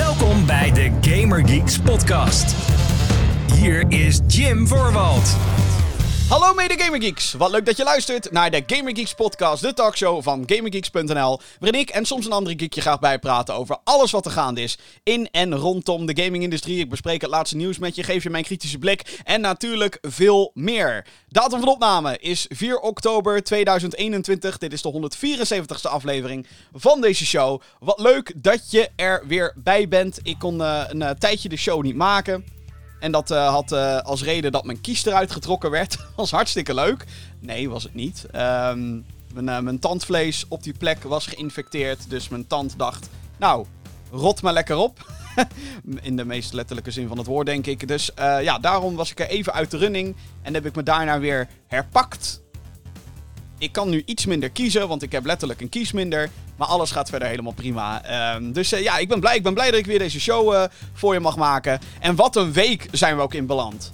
Welkom bij de Gamer Geeks podcast. Hier is Jim Voorwald. Hallo mede Gamer Geeks. Wat leuk dat je luistert naar de Gamer Geeks podcast, de talkshow van GamerGeeks.nl, waarin ik en soms een andere geekje graag bijpraten over alles wat er gaande is in en rondom de gamingindustrie. Ik bespreek het laatste nieuws met je, geef je mijn kritische blik en natuurlijk veel meer. Datum van opname is 4 oktober 2021. Dit is de 174ste aflevering van deze show. Wat leuk dat je er weer bij bent. Ik kon eh, een eh, tijdje de show niet maken. En dat eh, had eh, als reden dat mijn kies eruit getrokken werd. was hartstikke leuk. Nee, was het niet. Ehm, mijn, eh, mijn tandvlees op die plek was geïnfecteerd. Dus mijn tand dacht, nou, rot maar lekker op. In de meest letterlijke zin van het woord, denk ik. Dus ja, daarom was ik er even uit de running. En heb ik me daarna weer herpakt. Ik kan nu iets minder kiezen, want ik heb letterlijk een kies minder. Maar alles gaat verder helemaal prima. Ehm, dus ja, ik ben blij. Ik ben blij dat ik weer deze show voor je mag maken. En wat een week zijn we ook in beland.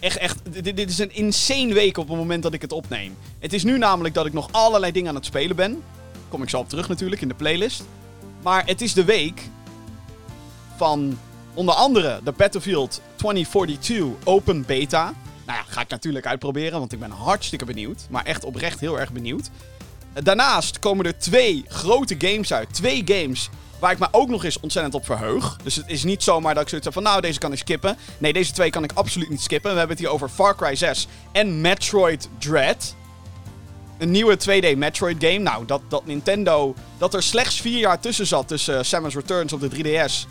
Echt, echt. Dit, dit, is een insane week op het moment dat ik het opneem. Het is nu namelijk dat ik nog allerlei dingen aan het spelen ben. Kom ik zo op terug natuurlijk in de playlist. Maar het is de week van onder andere de Battlefield 2042 Open Beta. Nou ja, ga ik natuurlijk uitproberen, want ik ben hartstikke benieuwd. Maar echt oprecht heel erg benieuwd. Daarnaast komen er twee grote games uit. Twee games waar ik me ook nog eens ontzettend op verheug. Dus het is niet zomaar dat ik zoiets heb van, nou, deze kan ik skippen. Nee, deze twee kan ik absoluut niet skippen. We hebben het hier over Far Cry 6 en Metroid Dread. Een nieuwe 2D Metroid game. Nou, dat, dat Nintendo, dat er slechts vier jaar tussen zat tussen uh, Samus Returns op de 3DS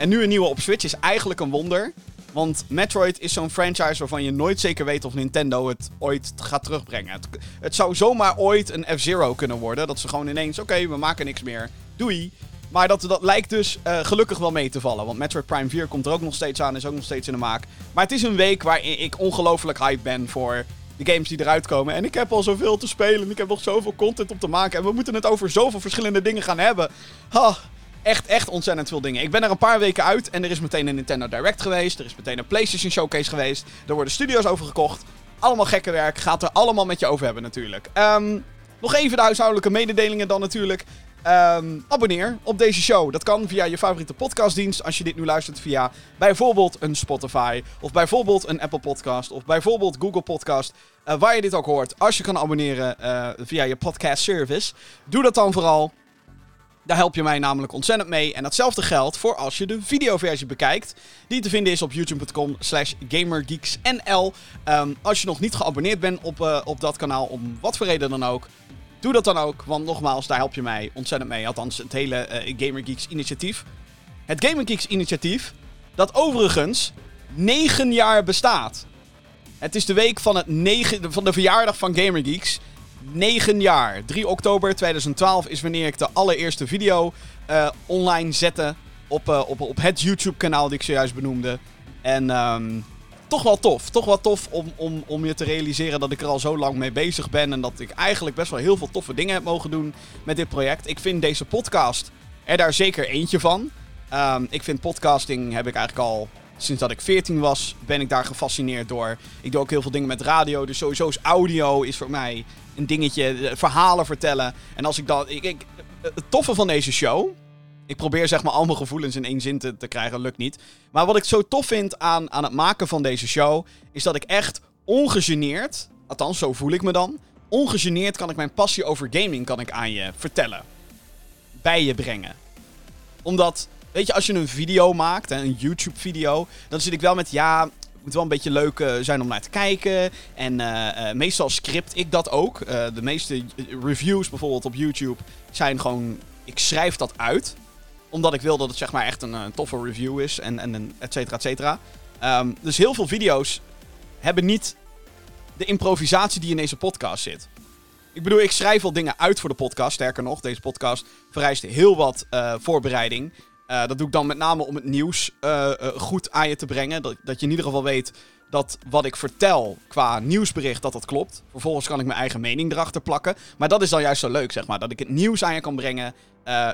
en nu een nieuwe op Switch is eigenlijk een wonder. Want Metroid is zo'n franchise waarvan je nooit zeker weet of Nintendo het ooit gaat terugbrengen. Het, zou zomaar ooit een F-Zero kunnen worden. Dat ze gewoon ineens, oké, we maken niks meer. Doei. Maar dat, dat lijkt dus uh, gelukkig wel mee te vallen. Want Metroid Prime 4 komt er ook nog steeds aan, is ook nog steeds in de maak. Maar het is een week waarin ik ongelooflijk hype ben voor de games die eruit komen. En ik heb al zoveel te spelen. Ik heb nog zoveel content om te maken. En we moeten het over zoveel verschillende dingen gaan hebben. Ha, echt, echt ontzettend veel dingen. Ik ben er een paar weken uit en er is meteen een Nintendo Direct geweest. Er is meteen een PlayStation Showcase geweest. Er worden studio's over gekocht. Allemaal gekke werk. Gaat er allemaal met je over hebben natuurlijk. Um, nog even de huishoudelijke mededelingen dan natuurlijk. Um, abonneer op deze show. Dat kan via je favoriete podcastdienst. Als je dit nu luistert via bijvoorbeeld een Spotify. Of bijvoorbeeld een Apple Podcast. Of bijvoorbeeld Google Podcast. Uh, waar je dit ook hoort. Als je kan abonneren uh, via je podcast service. Doe dat dan vooral. Daar help je mij namelijk ontzettend mee. En datzelfde geldt voor als je de videoversie bekijkt. Die te vinden is op youtube.com slash gamergeeksnl. Um, als je nog niet geabonneerd bent op, uh, op dat kanaal, om wat voor reden dan ook. Doe dat dan ook, want nogmaals, daar help je mij ontzettend mee. Althans, het hele uh, Gamer Geeks initiatief. Het Gamer Geeks initiatief, dat overigens 9 jaar bestaat. Het is de week van, het negen, van de verjaardag van Gamer Geeks. 9 jaar. 3 oktober 2012 is wanneer ik de allereerste video uh, online zette. Op, uh, op, op het YouTube-kanaal die ik zojuist benoemde. En um, toch wel tof. Toch wel tof om, om, om je te realiseren dat ik er al zo lang mee bezig ben. En dat ik eigenlijk best wel heel veel toffe dingen heb mogen doen met dit project. Ik vind deze podcast er daar zeker eentje van. Um, ik vind podcasting heb ik eigenlijk al sinds dat ik 14 was, ben ik daar gefascineerd door. Ik doe ook heel veel dingen met radio. Dus sowieso is audio is voor mij dingetje. Verhalen vertellen. En als ik dat. Ik, ik, het toffe van deze show ik probeer zeg maar al mijn gevoelens in één zin te, te krijgen, lukt niet. Maar wat ik zo tof vind aan, aan het maken van deze show, is dat ik echt ongegeneerd, althans zo voel ik me dan, ongegeneerd kan ik mijn passie over gaming kan ik aan je vertellen. Bij je brengen. Omdat, weet je, als je een video maakt, een YouTube video, dan zit ik wel met, ja, moet wel een beetje leuk uh, zijn om naar te kijken. En uh, uh, meestal script ik dat ook. de meeste reviews bijvoorbeeld op YouTube zijn gewoon, ik schrijf dat uit omdat ik wil dat het zeg maar echt een, toffe review is. En, en et cetera, et cetera. Um, dus heel veel video's hebben niet de improvisatie die in deze podcast zit. Ik bedoel, ik schrijf al dingen uit voor de podcast. Sterker nog, deze podcast vereist heel wat voorbereiding. Uh, dat doe ik dan met name om het nieuws uh, goed aan je te brengen. Dat, dat je in ieder geval weet dat wat ik vertel qua nieuwsbericht, dat dat klopt. Vervolgens kan ik mijn eigen mening erachter plakken. Maar dat is dan juist zo leuk, zeg maar. Dat ik het nieuws aan je kan brengen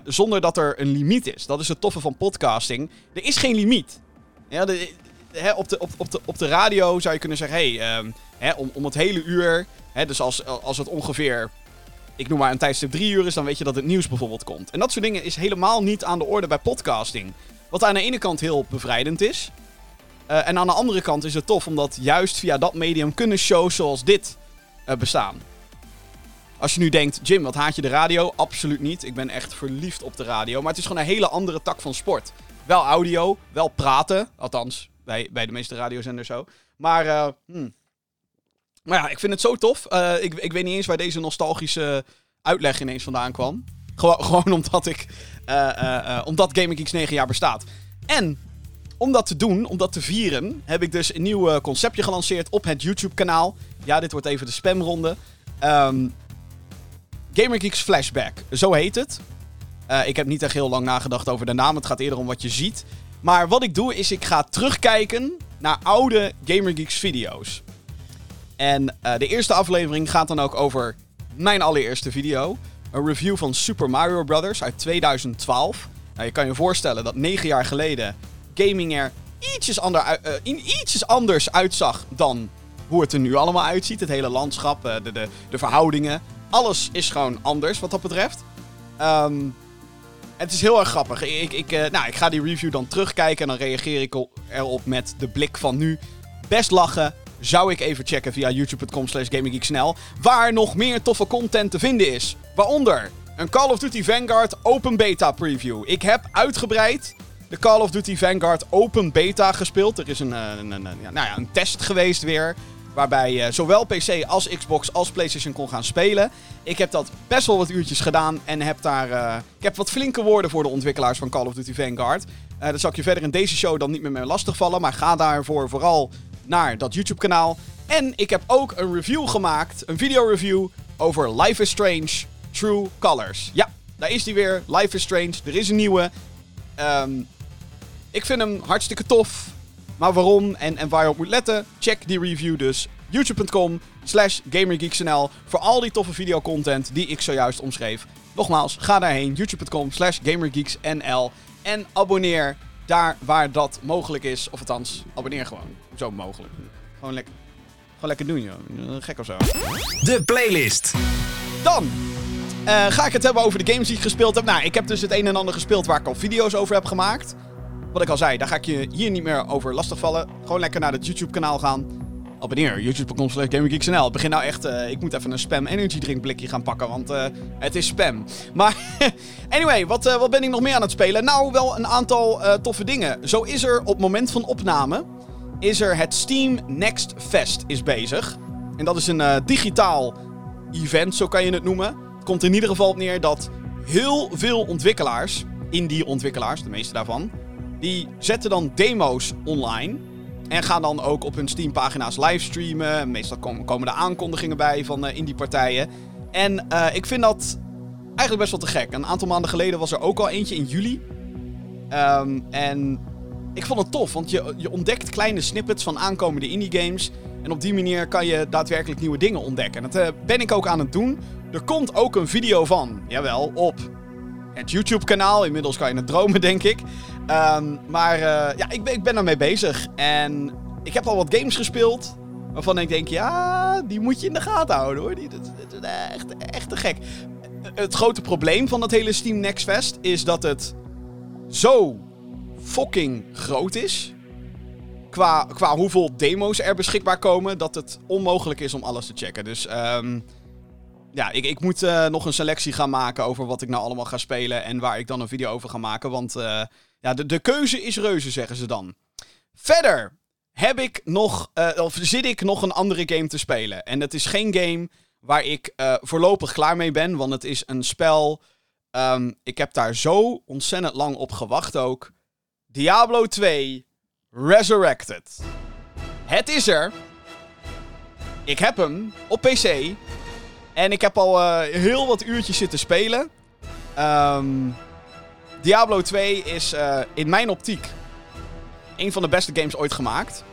zonder dat er een limiet is. Dat is het toffe van podcasting. Er is geen limiet. Ja, de, op, de, op, op, de, op de radio zou je kunnen zeggen, hey, hè, om, om het hele uur... Dus als, als het ongeveer ik noem maar een tijdstip drie uur is, dan weet je dat het nieuws bijvoorbeeld komt. En dat soort dingen is helemaal niet aan de orde bij podcasting. Wat aan de ene kant heel bevrijdend is. Eh, en aan de andere kant is het tof omdat juist via dat medium kunnen shows zoals dit eh, bestaan. Als je nu denkt, Jim, wat haat je de radio? Absoluut niet. Ik ben echt verliefd op de radio. Maar het is gewoon een hele andere tak van sport. Wel audio, wel praten. Althans, bij, bij de meeste radiozenders zo. Maar, eh, hmm. Maar ja, ik vind het zo tof. Eh, ik, ik weet niet eens waar deze nostalgische uitleg ineens vandaan kwam. Gewoon, omdat ik. eh, eh, omdat Gaming Geeks 9 jaar bestaat. En om dat te doen, om dat te vieren, heb ik dus een nieuw conceptje gelanceerd op het YouTube-kanaal. Ja, dit wordt even de spamronde. Ehm Gamer Geeks Flashback, zo heet het. Ik heb niet echt heel lang nagedacht over de naam. Het gaat eerder om wat je ziet. Maar wat ik doe is, ik ga terugkijken naar oude Gamer Geeks video's. En eh, de eerste aflevering gaat dan ook over mijn allereerste video. Een review van Super Mario Bros. uit 2012. Nou, je kan je voorstellen dat negen jaar geleden gaming er ietsjes, ander, eh, in ietsjes anders uitzag dan hoe het er nu allemaal uitziet. Het hele landschap, eh, de, de, de verhoudingen. Alles is gewoon anders wat dat betreft. Ehm, het is heel erg grappig. Ik, ik, nou, ik ga die review dan terugkijken en dan reageer ik erop met de blik van nu. Best lachen. Zou ik even checken via youtube.com slash gaminggeeksnl. Waar nog meer toffe content te vinden is. Waaronder een Call of Duty Vanguard open beta preview. Ik heb uitgebreid de Call of Duty Vanguard open beta gespeeld. Er is een, eh, een, een, nou ja, een test geweest weer. Waarbij je zowel PC als Xbox als PlayStation kon gaan spelen. Ik heb dat best wel wat uurtjes gedaan. En heb daar. eh, ik heb wat flinke woorden voor de ontwikkelaars van Call of Duty Vanguard. Eh dat zal ik je verder in deze show dan niet meer mee lastigvallen. Maar ga daarvoor vooral naar dat YouTube-kanaal. En ik heb ook een review gemaakt. Een video-review over Life is Strange True Colors. Ja, daar is die weer. Life is Strange. Er is een nieuwe. Ehm, ik vind hem hartstikke tof. Maar waarom en, en waar je op moet letten, check die review dus. youtube.com slash gamergeeksnl voor al die toffe videocontent die ik zojuist omschreef. Nogmaals, ga daarheen. youtube.com slash gamergeeksnl en abonneer daar waar dat mogelijk is. Of althans, abonneer gewoon. Zo mogelijk. Gewoon lekker, gewoon lekker doen, joh. Gek of zo. De playlist. Dan eh, ga ik het hebben over de games die ik gespeeld heb. Nou, ik heb dus het een en ander gespeeld waar ik al video's over heb gemaakt. Wat ik al zei, daar ga ik je hier niet meer over lastigvallen. Gewoon lekker naar het YouTube-kanaal gaan. Abonneer, youtube.com slash gaminggeeksnl. Het begint nou echt... eh, ik moet even een spam energy drink blikje gaan pakken, want eh, het is spam. Maar anyway, wat, wat ben ik nog meer aan het spelen? Nou, wel een aantal eh, toffe dingen. Zo is er op het moment van opname... is er het Steam Next Fest is bezig. En dat is een eh, digitaal event, zo kan je het noemen. Komt in ieder geval op neer dat heel veel ontwikkelaars, indie-ontwikkelaars, de meeste daarvan, die zetten dan demo's online. En gaan dan ook op hun Steam-pagina's livestreamen. Meestal kom- komen er aankondigingen bij van eh, indie-partijen. En eh, ik vind dat eigenlijk best wel te gek. Een aantal maanden geleden was er ook al eentje in juli. Ehm, en ik vond het tof, want je, je ontdekt kleine snippets van aankomende indie games. En op die manier kan je daadwerkelijk nieuwe dingen ontdekken. En dat eh, ben ik ook aan het doen. Er komt ook een video van, jawel, op het YouTube-kanaal. Inmiddels kan je het dromen, denk ik. Ehm, maar eh, ja, ik ben, ik ben ermee bezig. En ik heb al wat games gespeeld. Waarvan ik denk, ja, die moet je in de gaten houden hoor. Die, dat, dat echt, echt te gek. Het grote probleem van dat hele Steam Next Fest is dat het zo fucking groot is. Qua, qua hoeveel demo's er beschikbaar komen, dat het onmogelijk is om alles te checken. Dus ehm, ja, ik, ik moet eh, nog een selectie gaan maken over wat ik nou allemaal ga spelen en waar ik dan een video over ga maken. Want eh, ja, de, de keuze is reuze, zeggen ze dan. Verder heb ik nog, eh, of zit ik nog een andere game te spelen. En het is geen game waar ik voorlopig klaar mee ben, want het is een spel. ehm, ik heb daar zo ontzettend lang op gewacht ook. Diablo 2 Resurrected. Het is er. Ik heb hem op PC. En ik heb al eh, heel wat uurtjes zitten spelen. Ehm, Diablo 2 is eh, in mijn optiek een van de beste games ooit gemaakt.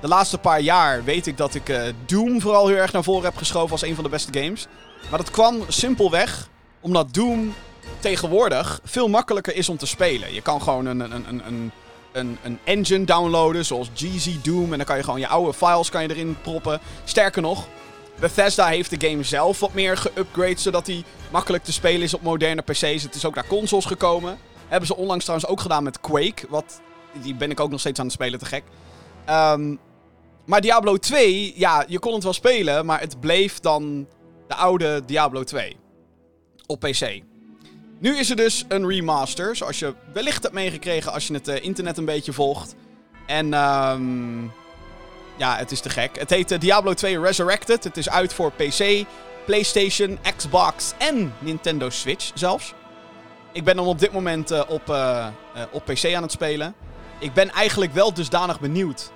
De laatste paar jaar weet ik dat ik eh, Doom vooral heel erg naar voren heb geschoven als een van de beste games. Maar dat kwam simpelweg omdat Doom tegenwoordig veel makkelijker is om te spelen. Je kan gewoon een, een, een, een, een, een engine downloaden, zoals GZ Doom. En dan kan je gewoon je oude files kan je erin proppen. Sterker nog, Bethesda heeft de game zelf wat meer geupgrade, zodat hij makkelijk te spelen is op moderne PC's. Het is ook naar consoles gekomen. Hebben ze onlangs trouwens ook gedaan met Quake. Wat, die ben ik ook nog steeds aan het spelen, te gek. Ehm, maar Diablo 2, ja, je kon het wel spelen, maar het bleef dan de oude Diablo 2. Op PC. Nu is er dus een remaster, zoals je wellicht hebt meegekregen als je het uh, internet een beetje volgt. En um, ja, het is te gek. Het heet uh, Diablo 2 Resurrected. Het is uit voor PC, PlayStation, Xbox en Nintendo Switch zelfs. Ik ben dan op dit moment uh, op, op PC aan het spelen. Ik ben eigenlijk wel dusdanig benieuwd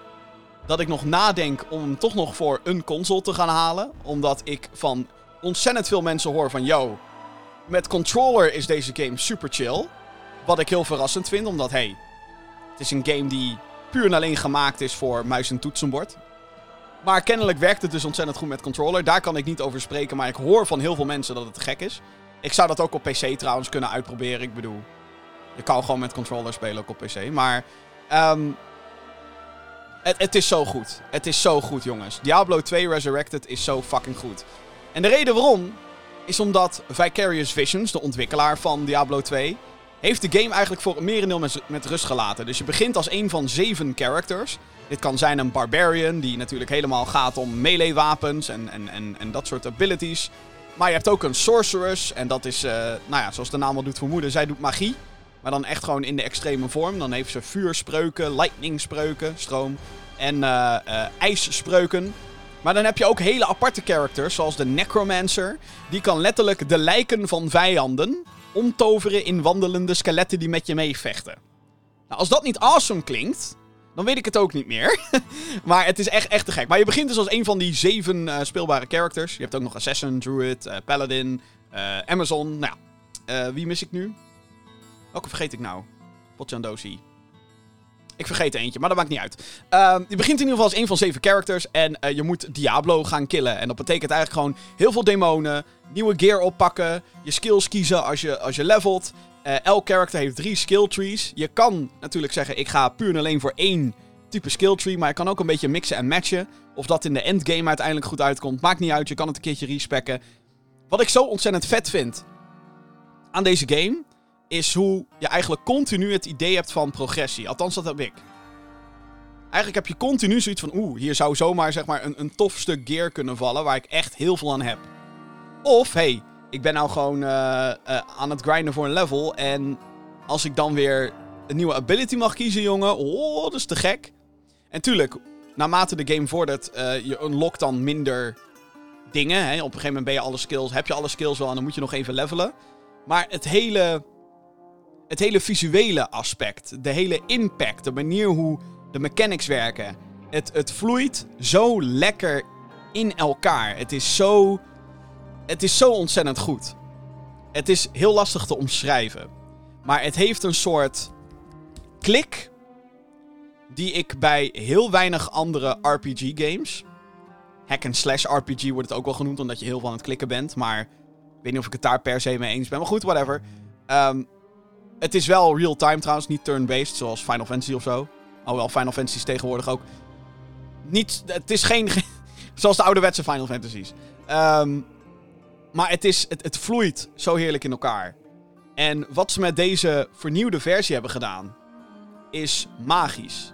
dat ik nog nadenk om toch nog voor een console te gaan halen. Omdat ik van ontzettend veel mensen hoor van... Yo, met controller is deze game super chill. Wat ik heel verrassend vind, omdat hey, het is een game die puur en alleen gemaakt is voor muis en toetsenbord. Maar kennelijk werkt het dus ontzettend goed met controller. Daar kan ik niet over spreken, maar ik hoor van heel veel mensen dat het gek is. Ik zou dat ook op PC trouwens kunnen uitproberen. Ik bedoel, je kan gewoon met controller spelen ook op PC. Maar um, het, het is zo goed. Het is zo goed, jongens. Diablo 2 Resurrected is zo fucking goed. En de reden waarom is omdat Vicarious Visions, de ontwikkelaar van Diablo 2, heeft de game eigenlijk voor een merendeel met, met rust gelaten. Dus je begint als een van zeven characters. Dit kan zijn een barbarian, die natuurlijk helemaal gaat om melee wapens en, en, en, en dat soort abilities. Maar je hebt ook een sorceress, en dat is, uh, nou ja, zoals de naam al doet vermoeden, zij doet magie. Maar dan echt gewoon in de extreme vorm. Dan heeft ze vuurspreuken, lightning-spreuken, stroom en uh, uh, ijsspreuken. Maar dan heb je ook hele aparte characters, zoals de Necromancer. Die kan letterlijk de lijken van vijanden omtoveren in wandelende skeletten die met je meevechten. Nou, als dat niet awesome klinkt, dan weet ik het ook niet meer. maar het is echt, echt te gek. Maar je begint dus als een van die zeven uh, speelbare characters. Je hebt ook nog Assassin, Druid, uh, Paladin, uh, Amazon. Nou wie mis ik nu? Welke vergeet ik nou? Potjandosi. Ik vergeet eentje, maar dat maakt niet uit. Uh, je begint in ieder geval als een van zeven characters. En uh, je moet Diablo gaan killen. En dat betekent eigenlijk gewoon heel veel demonen. Nieuwe gear oppakken. Je skills kiezen als je, als je levelt. Uh, elk character heeft drie skill trees. Je kan natuurlijk zeggen, ik ga puur en alleen voor één type skill tree. Maar je kan ook een beetje mixen en matchen. Of dat in de endgame uiteindelijk goed uitkomt. Maakt niet uit, je kan het een keertje respecken. Wat ik zo ontzettend vet vind aan deze game is hoe je eigenlijk continu het idee hebt van progressie. Althans, dat heb ik. Eigenlijk heb je continu zoiets van, oeh, hier zou zomaar zeg maar, een, een tof stuk gear kunnen vallen waar ik echt heel veel aan heb. Of, hey, ik ben nou gewoon uh, uh, aan het grinden voor een level en als ik dan weer een nieuwe ability mag kiezen, jongen, oh, dat is te gek. En tuurlijk, naarmate de game vordert, uh, je unlockt dan minder dingen. Hè? Op een gegeven moment ben je alle skills, heb je alle skills wel en dan moet je nog even levelen. Maar het hele het hele visuele aspect, de hele impact, de manier hoe de mechanics werken. Het, het vloeit zo lekker in elkaar. Het is zo. Het is zo ontzettend goed. Het is heel lastig te omschrijven. Maar het heeft een soort klik. Die ik bij heel weinig andere RPG-games. Hack and slash RPG wordt het ook wel genoemd, omdat je heel aan het klikken bent. Maar ik weet niet of ik het daar per se mee eens ben. Maar goed, whatever. Um, het is wel real-time trouwens, niet turn-based, zoals Final Fantasy of zo. Alhoewel Final Fantasy tegenwoordig ook. Niet, het is geen. zoals de ouderwetse Final Fantasies. Um, maar het, is, het, het vloeit zo heerlijk in elkaar. En wat ze met deze vernieuwde versie hebben gedaan, is magisch.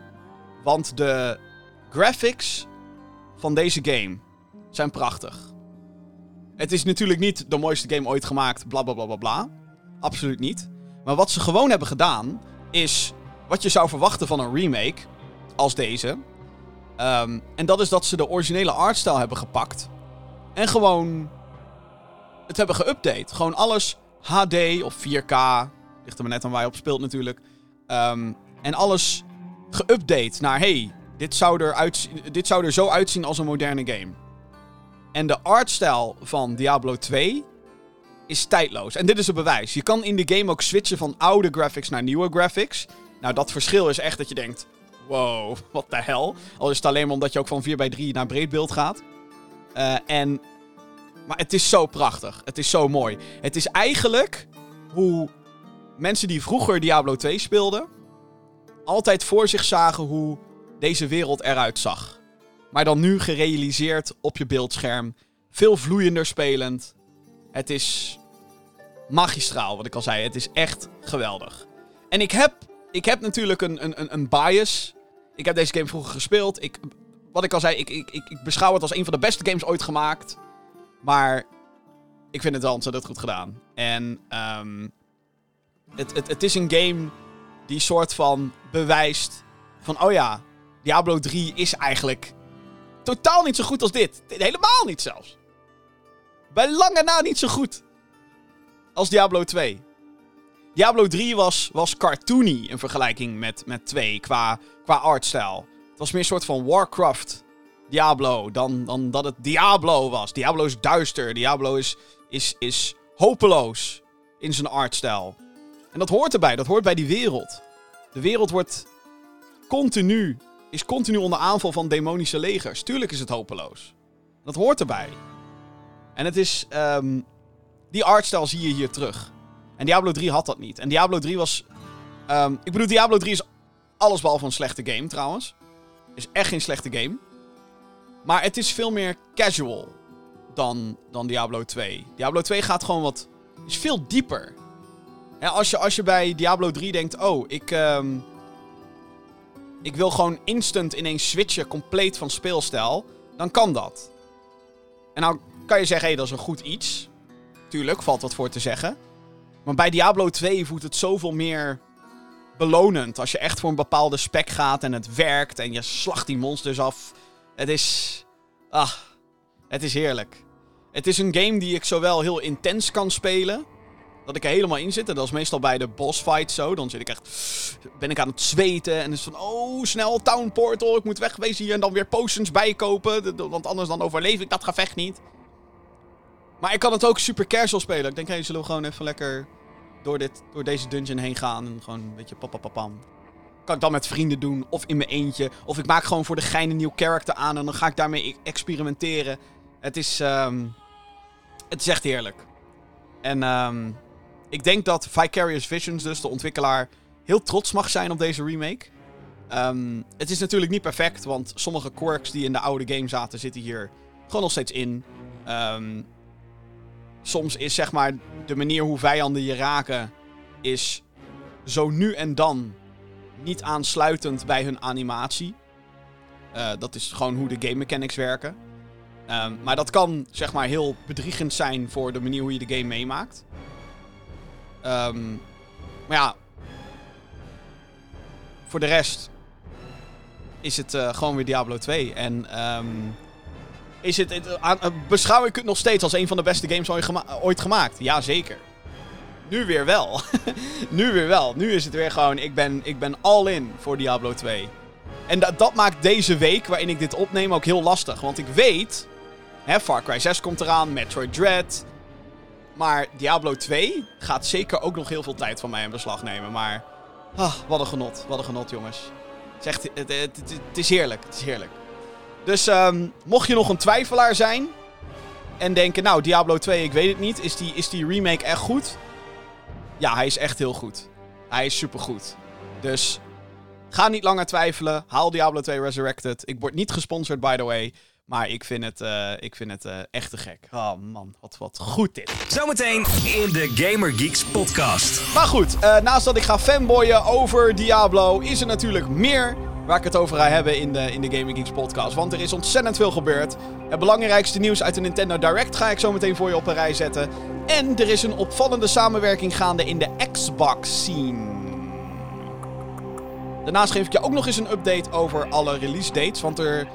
Want de graphics van deze game zijn prachtig. Het is natuurlijk niet de mooiste game ooit gemaakt, bla bla bla bla bla. Absoluut niet. Maar wat ze gewoon hebben gedaan, is wat je zou verwachten van een remake als deze. Um, en dat is dat ze de originele artstyle hebben gepakt. En gewoon het hebben geüpdate. Gewoon alles HD of 4K. Ligt er maar net aan waar je op speelt natuurlijk. Um, en alles geüpdate naar, hey, dit zou, er dit zou er zo uitzien als een moderne game. En de artstyle van Diablo 2 is tijdloos. En dit is een bewijs. Je kan in de game ook switchen van oude graphics naar nieuwe graphics. Nou, dat verschil is echt dat je denkt... Wow, wat de hel. Al is het alleen maar omdat je ook van 4x3 naar breedbeeld gaat. Uh, en... Maar het is zo prachtig. Het is zo mooi. Het is eigenlijk hoe mensen die vroeger Diablo 2 speelden... altijd voor zich zagen hoe deze wereld eruit zag. Maar dan nu gerealiseerd op je beeldscherm. Veel vloeiender spelend. Het is magistraal, wat ik al zei. Het is echt geweldig. En ik heb, ik heb natuurlijk een, een, een bias. Ik heb deze game vroeger gespeeld. Ik, wat ik al zei, ik, ik, ik, beschouw het als een van de beste games ooit gemaakt. Maar ik vind het wel ontzettend goed gedaan. En um, het, het, het is een game die soort van bewijst van, oh ja, Diablo 3 is eigenlijk totaal niet zo goed als dit. Helemaal niet zelfs. Bij lange na niet zo goed als Diablo 2. Diablo 3 was, was cartoony in vergelijking met, met 2 qua, qua artstyle. Het was meer een soort van Warcraft Diablo dan, dan dat het Diablo was. Diablo is duister. Diablo is, is, is hopeloos in zijn artstyle. En dat hoort erbij. Dat hoort bij die wereld. De wereld wordt continu, is continu onder aanval van demonische legers. Tuurlijk is het hopeloos. Dat hoort erbij. En het is... Um, die artstyle zie je hier terug. En Diablo 3 had dat niet. En Diablo 3 was... Um, ik bedoel, Diablo 3 is allesbehalve een slechte game trouwens. Is echt geen slechte game. Maar het is veel meer casual dan, dan Diablo 2. Diablo 2 gaat gewoon wat... Is veel dieper. En als je, als je bij Diablo 3 denkt... Oh, ik... Um, ik wil gewoon instant ineens switchen compleet van speelstijl. Dan kan dat. En nou kan je zeggen, hé, dat is een goed iets. Tuurlijk, valt wat voor te zeggen. Maar bij Diablo 2 voelt het zoveel meer belonend. Als je echt voor een bepaalde spec gaat en het werkt en je slacht die monsters af. Het is. Ah, het is heerlijk. Het is een game die ik zowel heel intens kan spelen. Dat ik er helemaal in zit. En dat is meestal bij de boss fight zo. Dan zit ik echt. Ben ik aan het zweten. En is van. Oh, snel, Town Portal. Ik moet wegwezen hier. En dan weer potions bijkopen. Want anders dan overleef ik dat gevecht niet. Maar ik kan het ook super casual spelen. Ik denk, hé, hey, zullen gewoon even lekker door, dit, door deze dungeon heen gaan. En gewoon een beetje papapapam. Kan ik dan met vrienden doen. Of in mijn eentje. Of ik maak gewoon voor de gein een nieuw character aan. En dan ga ik daarmee e- experimenteren. Het is... Um, het is echt heerlijk. En um, ik denk dat Vicarious Visions, dus de ontwikkelaar, heel trots mag zijn op deze remake. Um, het is natuurlijk niet perfect, want sommige quirks die in de oude game zaten, zitten hier gewoon nog steeds in. Um, soms is zeg maar de manier hoe vijanden je raken, is zo nu en dan niet aansluitend bij hun animatie. Uh, dat is gewoon hoe de game mechanics werken. Um, maar dat kan zeg maar heel bedriegend zijn voor de manier hoe je de game meemaakt. Um, maar ja, voor de rest is het uh, gewoon weer Diablo 2. En um, is het, het uh, beschouw ik het nog steeds als een van de beste games ooit, gema ooit gemaakt? Jazeker. Nu weer wel. nu weer wel. Nu is het weer gewoon, ik ben, ik ben all in voor Diablo 2. En dat, dat maakt deze week waarin ik dit opneem ook heel lastig. Want ik weet, hè, Far Cry 6 komt eraan, Metroid Dread, maar Diablo 2 gaat zeker ook nog heel veel tijd van mij in beslag nemen. Maar ah, wat een genot. Wat een genot, jongens. Het, het, het, is heerlijk. Het is heerlijk. Dus um, mocht je nog een twijfelaar zijn en denken, nou, Diablo 2, ik weet het niet. Is die, is die remake echt goed? Ja, hij is echt heel goed. Hij is supergoed. Dus ga niet langer twijfelen. Haal Diablo 2 Resurrected. Ik word niet gesponsord, by the way. Maar ik vind het, uh, ik vind het uh, echt te gek. Oh man, wat, wat goed dit. Zometeen in de Gamer Geeks podcast. Maar goed, uh, naast dat ik ga fanboyen over Diablo, is er natuurlijk meer waar ik het over ga hebben in de, in de Gamer Geeks podcast. Want er is ontzettend veel gebeurd. Het belangrijkste nieuws uit de Nintendo Direct ga ik zo meteen voor je op een rij zetten. En er is een opvallende samenwerking gaande in de Xbox scene. Daarnaast geef ik je ook nog eens een update over alle release dates. Want er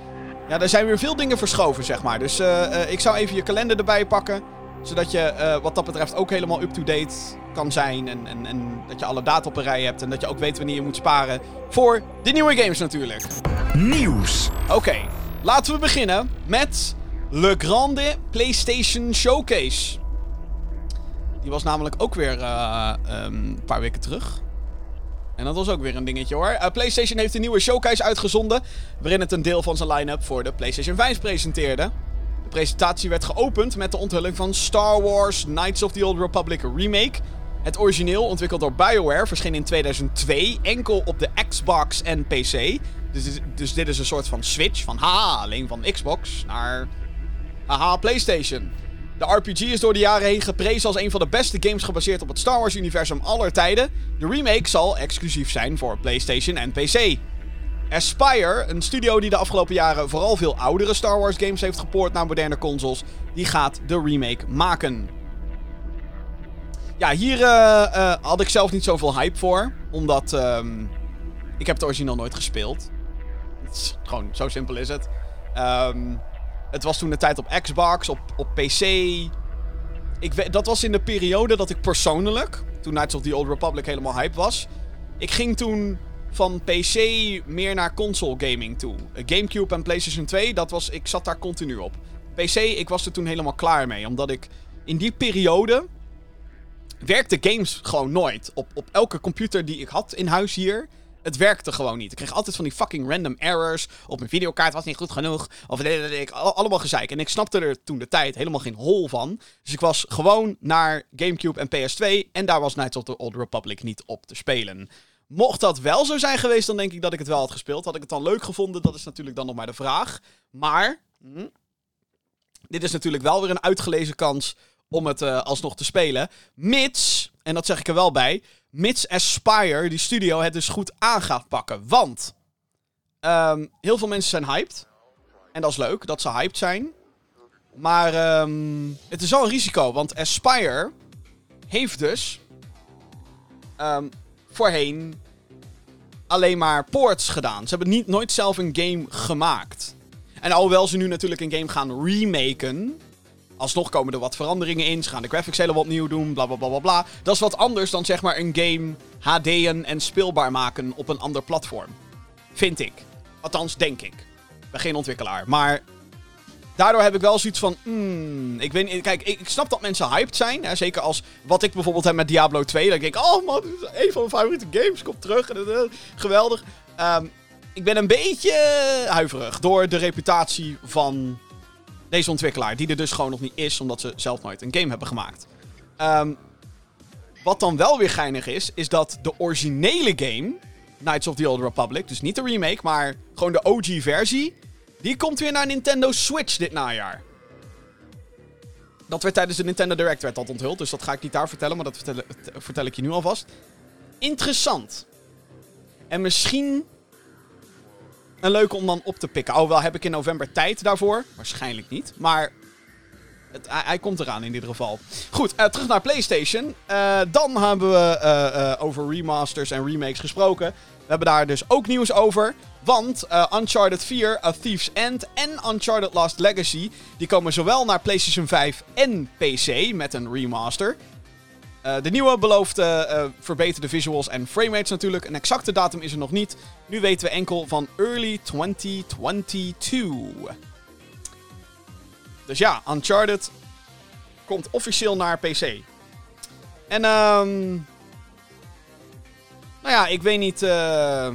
ja, er zijn weer veel dingen verschoven, zeg maar. Dus uh, uh, ik zou even je kalender erbij pakken. Zodat je uh, wat dat betreft ook helemaal up-to-date kan zijn. En, en, en dat je alle data op een rij hebt. En dat je ook weet wanneer je moet sparen. Voor de nieuwe games natuurlijk. Nieuws. Oké, okay, laten we beginnen met Le Grande PlayStation Showcase. Die was namelijk ook weer um, een paar weken terug. En dat was ook weer een dingetje hoor. Uh, PlayStation heeft een nieuwe showcase uitgezonden. Waarin het een deel van zijn line-up voor de PlayStation 5 presenteerde. Presentatie werd geopend met de onthulling van Star Wars Knights of the Old Republic Remake. Het origineel, ontwikkeld door BioWare, verscheen in 2002 enkel op de Xbox en PC. Dus, dus dit is een soort van switch van haha, alleen van Xbox naar haha PlayStation. De RPG is door de jaren heen geprezen als een van de beste games gebaseerd op het Star Wars-universum aller tijden. De remake zal exclusief zijn voor PlayStation en PC. Aspire, een studio die de afgelopen jaren vooral veel oudere Star Wars games heeft gepoord naar moderne consoles, die gaat de remake maken. Ja, hier uh, uh, had ik zelf niet zoveel hype voor, omdat um, ik heb het origineel nooit gespeeld. Het is gewoon, zo simpel is het. Um, het was toen de tijd op Xbox, op, op PC. Ik, dat was in de periode dat ik persoonlijk, toen Knights of the Old Republic helemaal hype was. Ik ging toen van PC meer naar console gaming toe. Gamecube en PlayStation 2, dat was, ik zat daar continu op. PC, ik was er toen helemaal klaar mee. Omdat ik in die periode werkte games gewoon nooit. Op, op elke computer die ik had in huis hier, het werkte gewoon niet. Ik kreeg altijd van die fucking random errors. Op mijn videokaart was niet goed genoeg. Of ik, allemaal gezeik. En ik snapte er toen de tijd helemaal geen hol van. Dus ik was gewoon naar Gamecube en PS2. En daar was Knights of the Old Republic niet op te spelen. Mocht dat wel zo zijn geweest, dan denk ik dat ik het wel had gespeeld. Had ik het dan leuk gevonden? Dat is natuurlijk dan nog maar de vraag. Maar. Hm, dit is natuurlijk wel weer een uitgelezen kans om het uh, alsnog te spelen. Mits, en dat zeg ik er wel bij, mits Aspire, die studio, het dus goed aan gaat pakken. Want um, heel veel mensen zijn hyped. En dat is leuk, dat ze hyped zijn. Maar um, het is wel een risico, want Aspire heeft dus um, voorheen alleen maar ports gedaan. Ze hebben niet, nooit zelf een game gemaakt. En alhoewel ze nu natuurlijk een game gaan remaken, alsnog komen er wat veranderingen in. Ze gaan de graphics helemaal opnieuw doen, bla bla bla bla bla. Dat is wat anders dan zeg maar een game HD'en en speelbaar maken op een ander platform. Vind ik. Althans, denk ik. Ik ben geen ontwikkelaar. Maar daardoor heb ik wel zoiets van. Mm, ik weet Kijk, ik, snap dat mensen hyped zijn. Hè, zeker als wat ik bijvoorbeeld heb met Diablo 2. Dan denk ik, oh man, een van mijn favoriete games. Komt terug. En, uh, geweldig. Um, ik ben een beetje huiverig door de reputatie van deze ontwikkelaar, die er dus gewoon nog niet is, omdat ze zelf nooit een game hebben gemaakt. Um, wat dan wel weer geinig is, is dat de originele game, Knights of the Old Republic, dus niet de remake, maar gewoon de OG-versie, die komt weer naar Nintendo Switch dit najaar. Dat werd tijdens de Nintendo Direct werd dat onthuld, dus dat ga ik niet daar vertellen, maar dat vertel, ik je nu alvast. Interessant. En misschien een leuke om dan op te pikken. Alhoewel heb ik in november tijd daarvoor. Waarschijnlijk niet. Maar het, hij, komt eraan in ieder geval. Goed, uh, terug naar PlayStation. Uh, dan hebben we uh, over remasters en remakes gesproken. We hebben daar dus ook nieuws over. Want Uncharted 4, A Thief's End en Uncharted Lost Legacy... die komen zowel naar PlayStation 5 en PC met een remaster... Uh, de nieuwe belooft uh, verbeterde visuals en framerates natuurlijk. Een exacte datum is er nog niet. Nu weten we enkel van early 2022. Dus ja, Uncharted komt officieel naar PC. En nou ja, ik weet niet. Uh,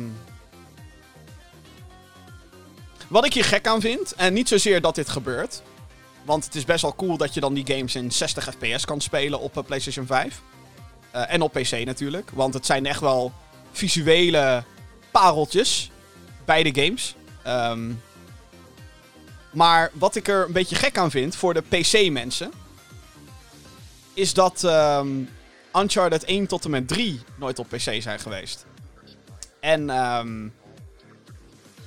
wat ik hier gek aan vind, en niet zozeer dat dit gebeurt. Want het is best wel cool dat je dan die games in 60 fps kan spelen op uh, PlayStation 5. Uh, en op PC natuurlijk. Want het zijn echt wel visuele pareltjes. Beide games. Um, maar wat ik er een beetje gek aan vind voor de PC-mensen. Is dat um, Uncharted 1 tot en met 3 nooit op PC zijn geweest. En um,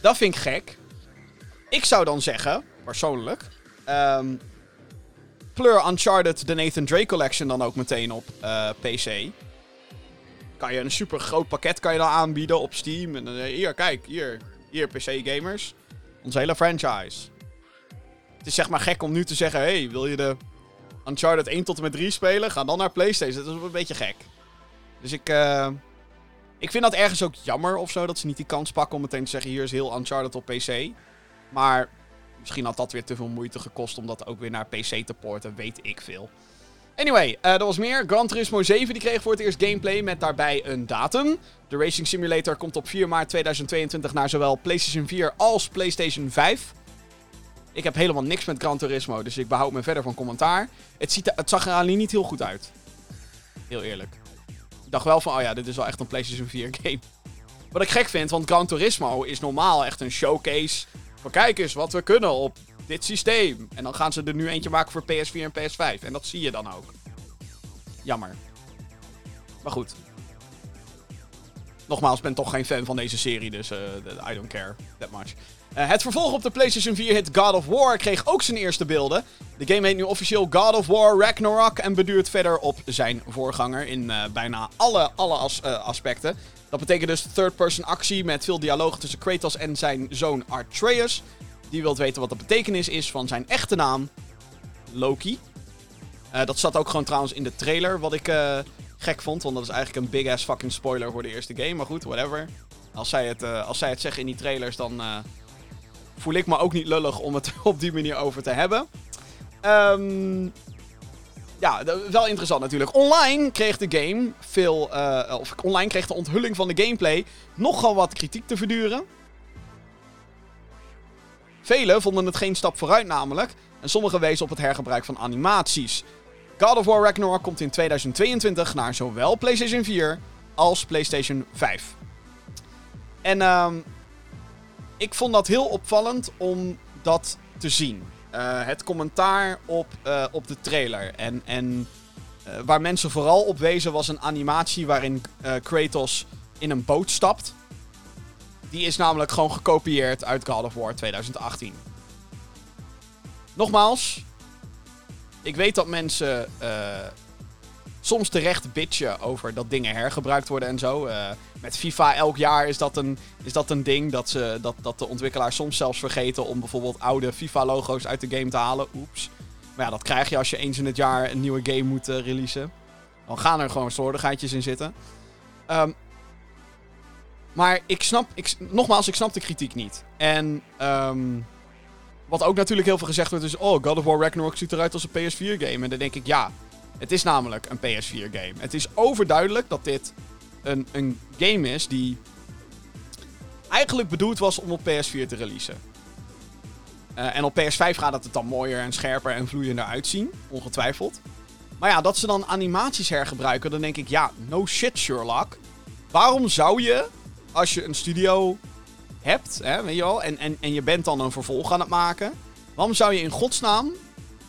dat vind ik gek. Ik zou dan zeggen, persoonlijk. Um, pleur Uncharted de Nathan Drake Collection dan ook meteen op eh, PC. Kan je een super groot pakket kan je dan aanbieden op Steam. En uh, hier, kijk, hier, hier PC gamers. Onze hele franchise. Het is zeg maar gek om nu te zeggen, hey, wil je de Uncharted 1 tot en met 3 spelen? Ga dan naar PlayStation. Dat is een beetje gek. Dus ik, uh, ik vind dat ergens ook jammer of zo, dat ze niet die kans pakken om meteen te zeggen, hier is heel Uncharted op PC. Maar Misschien had dat weer te veel moeite gekost om dat ook weer naar PC te porten, weet ik veel. Anyway, uh, er was meer. Gran Turismo 7 die kreeg voor het eerst gameplay met daarbij een datum. De Racing Simulator komt op 4 maart 2022 naar zowel PlayStation 4 als PlayStation 5. Ik heb helemaal niks met Gran Turismo, dus ik behoud me verder van commentaar. Het, ziet het zag er alleen niet heel goed uit. Heel eerlijk. Ik dacht wel van, oh ja, dit is wel echt een PlayStation 4 game. Wat ik gek vind, want Gran Turismo is normaal echt een showcase van kijk eens wat we kunnen op dit systeem. En dan gaan ze er nu eentje maken voor PS4 en PS5. En dat zie je dan ook. Jammer. Maar goed. Nogmaals, ik ben toch geen fan van deze serie, dus uh, I don't care that much. Uh, het vervolg op de PlayStation 4 hit God of War kreeg ook zijn eerste beelden. De game heet nu officieel God of War Ragnarok en beduurt verder op zijn voorganger in uh, bijna alle, alle as, aspecten. Dat betekent dus third-person actie met veel dialoog tussen Kratos en zijn zoon Atreus. Die wilt weten wat de betekenis is van zijn echte naam, Loki. dat zat ook gewoon trouwens in de trailer, wat ik gek vond. Want dat is eigenlijk een big ass fucking spoiler voor de eerste game. Maar goed, whatever. Als zij het, als zij het zeggen in die trailers, dan voel ik me ook niet lullig om het op die manier over te hebben. Um, ja, wel interessant natuurlijk. Online kreeg de game veel. Uh, of online kreeg de onthulling van de gameplay nogal wat kritiek te verduren. Velen vonden het geen stap vooruit namelijk. En sommigen wezen op het hergebruik van animaties. God of War Ragnarok komt in 2022 naar zowel PlayStation 4 als PlayStation 5. En um, ik vond dat heel opvallend om dat te zien. Uh, het commentaar op, uh, op de trailer. En, en uh, waar mensen vooral op wezen was een animatie waarin Kratos in een boot stapt. Die is namelijk gewoon gekopieerd uit God of War 2018. Nogmaals, ik weet dat mensen soms terecht bitchen over dat dingen hergebruikt worden en zo. Uh, met FIFA elk jaar is dat een, is dat een ding dat, ze, dat, dat de ontwikkelaars soms zelfs vergeten om bijvoorbeeld oude FIFA-logo's uit de game te halen. Oeps. Maar ja, dat krijg je als je eens in het jaar een nieuwe game moet uh, releasen. Dan gaan er gewoon slordigheidjes in zitten. Um, maar ik snap, ik, nogmaals, ik snap de kritiek niet. En um, wat ook natuurlijk heel veel gezegd wordt is... Oh, God of War Ragnarok ziet eruit als een PS4-game. En dan denk ik, ja, het is namelijk een PS4-game. Het is overduidelijk dat dit een, een game is die... eigenlijk bedoeld was om op PS4 te releasen. Uh, en op PS5 gaat het er dan mooier en scherper en vloeiender uitzien. Ongetwijfeld. Maar ja, dat ze dan animaties hergebruiken, dan denk ik, ja, no shit Sherlock. Waarom zou je, als je een studio hebt, hè, weet je wel, en, en, en je bent dan een vervolg aan het maken. Waarom zou je in godsnaam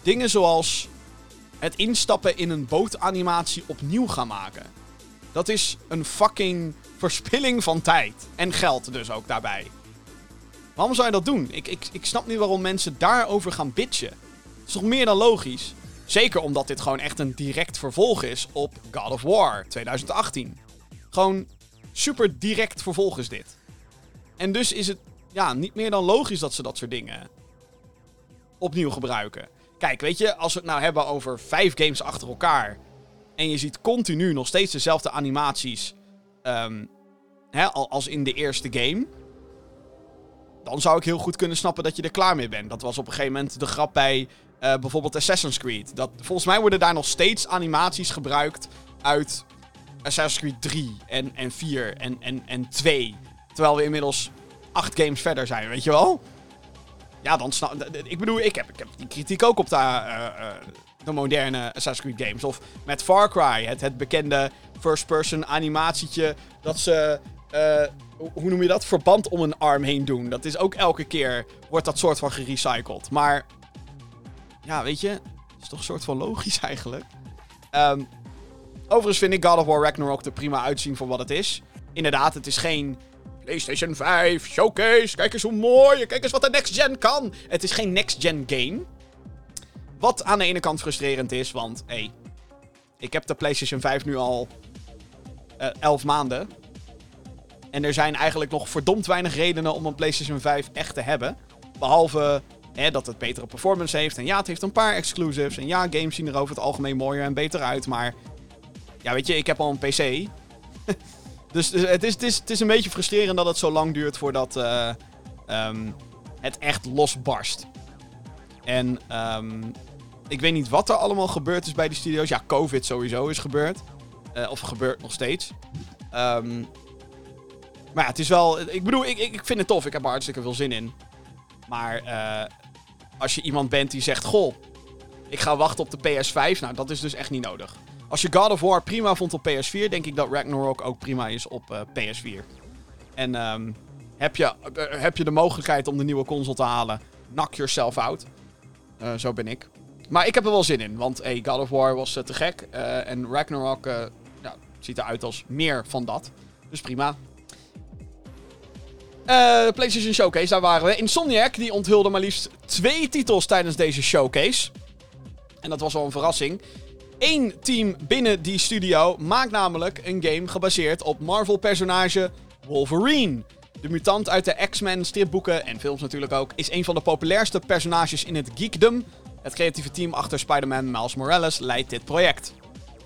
dingen zoals het instappen in een bootanimatie opnieuw gaan maken? Dat is een fucking verspilling van tijd. En geld dus ook daarbij. Waarom zou je dat doen? Ik, ik, ik snap niet waarom mensen daarover gaan bitchen. Het is toch meer dan logisch? Zeker omdat dit gewoon echt een direct vervolg is op God of War 2018. Gewoon super direct vervolg is dit. En dus is het ja, niet meer dan logisch dat ze dat soort dingen opnieuw gebruiken. Kijk, weet je, als we het nou hebben over vijf games achter elkaar. En je ziet continu nog steeds dezelfde animaties. Um, hè, als in de eerste game. Dan zou ik heel goed kunnen snappen dat je er klaar mee bent. Dat was op een gegeven moment de grap bij uh, bijvoorbeeld Assassin's Creed. Dat, volgens mij worden daar nog steeds animaties gebruikt uit Assassin's Creed 3 en, en 4 en, en, en 2. Terwijl we inmiddels acht games verder zijn, weet je wel? Ja, dan snap ik. bedoel, ik heb, ik heb die kritiek ook op de, uh, uh, de moderne Assassin's Creed games. Of met Far Cry, het, het bekende first-person animatietje. Dat ze. Uh, hoe noem je dat? Verband om een arm heen doen. Dat is ook elke keer. Wordt dat soort van gerecycled. Maar. Ja, weet je. Is toch een soort van logisch eigenlijk. Um, overigens vind ik God of War Ragnarok er prima uitzien voor wat het is. Inderdaad, het is geen PlayStation 5, showcase, kijk eens hoe mooi, kijk eens wat de next gen kan. Het is geen next gen game. Wat aan de ene kant frustrerend is, want hé, hey, ik heb de PlayStation 5 nu al uh, eh, 11 maanden. En er zijn eigenlijk nog verdomd weinig redenen om een PlayStation 5 echt te hebben. Behalve hè, dat het betere performance heeft. En ja, het heeft een paar exclusives. En ja, games zien er over het algemeen mooier en beter uit. Maar ja, weet je, ik heb al een PC. Dus, dus, het, is, het, is, het is een beetje frustrerend dat het zo lang duurt voordat uh, um, het echt losbarst. En um, ik weet niet wat er allemaal gebeurd is bij die studio's. Ja, COVID sowieso is gebeurd. Uh, of gebeurt nog steeds. Um, maar ja, het is wel... Ik bedoel, ik, ik vind het tof. Ik heb er hartstikke veel zin in. Maar uh, als je iemand bent die zegt... Goh, ik ga wachten op de PS5. Nou, dat is dus echt niet nodig. Als je God of War prima vond op PS4, denk ik dat Ragnarok ook prima is op uh, eh, PS4. En um, heb, je, uh, heb je de mogelijkheid om de nieuwe console te halen, knock yourself out. Eh, zo ben ik. Maar ik heb er wel zin in, want hey, God of War was te gek. en Ragnarok ja, ziet eruit als meer van dat. Dus prima. PlayStation Showcase, daar waren we. Insomniac, die onthulde maar liefst twee titels tijdens deze showcase. En dat was wel een verrassing. Eén team binnen die studio maakt namelijk een game gebaseerd op Marvel-personage Wolverine. De mutant uit de X-Men stripboeken en films natuurlijk ook, is een van de populairste personages in het geekdom. Het creatieve team achter Spider-Man Miles Morales leidt dit project.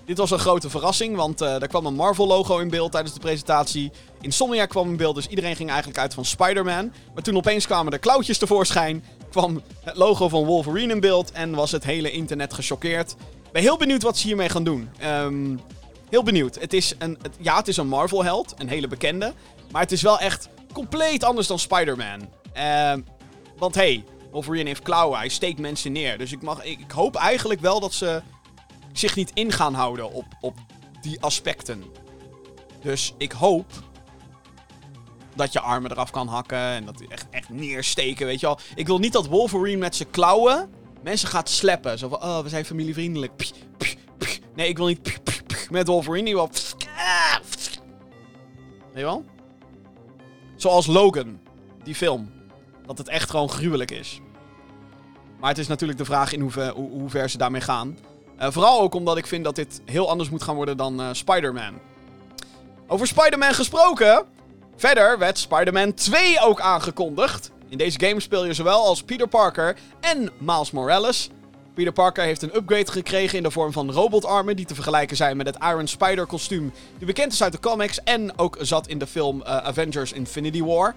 Dit was een grote verrassing, want uh, er kwam een Marvel-logo in beeld tijdens de presentatie. Insomnia kwam in beeld, dus iedereen ging eigenlijk uit van Spider-Man. Maar toen opeens kwamen de klauwtjes tevoorschijn, kwam het logo van Wolverine in beeld en was het hele internet gechoqueerd. Ik ben heel benieuwd wat ze hiermee gaan doen. Um, heel benieuwd. Het is een, ja, het is een Marvel-held, een hele bekende. Maar het is wel echt compleet anders dan Spider-Man. Uh, want hey, Wolverine heeft klauwen, hij steekt mensen neer. Dus ik, mag, ik, hoop eigenlijk wel dat ze zich niet in gaan houden op, op die aspecten. Dus ik hoop dat je armen eraf kan hakken en dat hij echt, echt neersteken, weet je wel. Ik wil niet dat Wolverine met zijn klauwen mensen gaat slappen. Zo van, oh, we zijn familievriendelijk. Nee, ik wil niet met Wolverine. Die wel... Weet je wel? Zoals Logan, die film. Dat het echt gewoon gruwelijk is. Maar het is natuurlijk de vraag in hoever, hoe, ver ze daarmee gaan. Uh, vooral ook omdat ik vind dat dit heel anders moet gaan worden dan uh, Spider-Man. Over Spider-Man gesproken. Verder werd Spider-Man 2 ook aangekondigd. In deze game speel je zowel als Peter Parker en Miles Morales. Peter Parker heeft een upgrade gekregen in de vorm van robotarmen die te vergelijken zijn met het Iron Spider kostuum die bekend is uit de comics en ook zat in de film uh, Avengers Infinity War.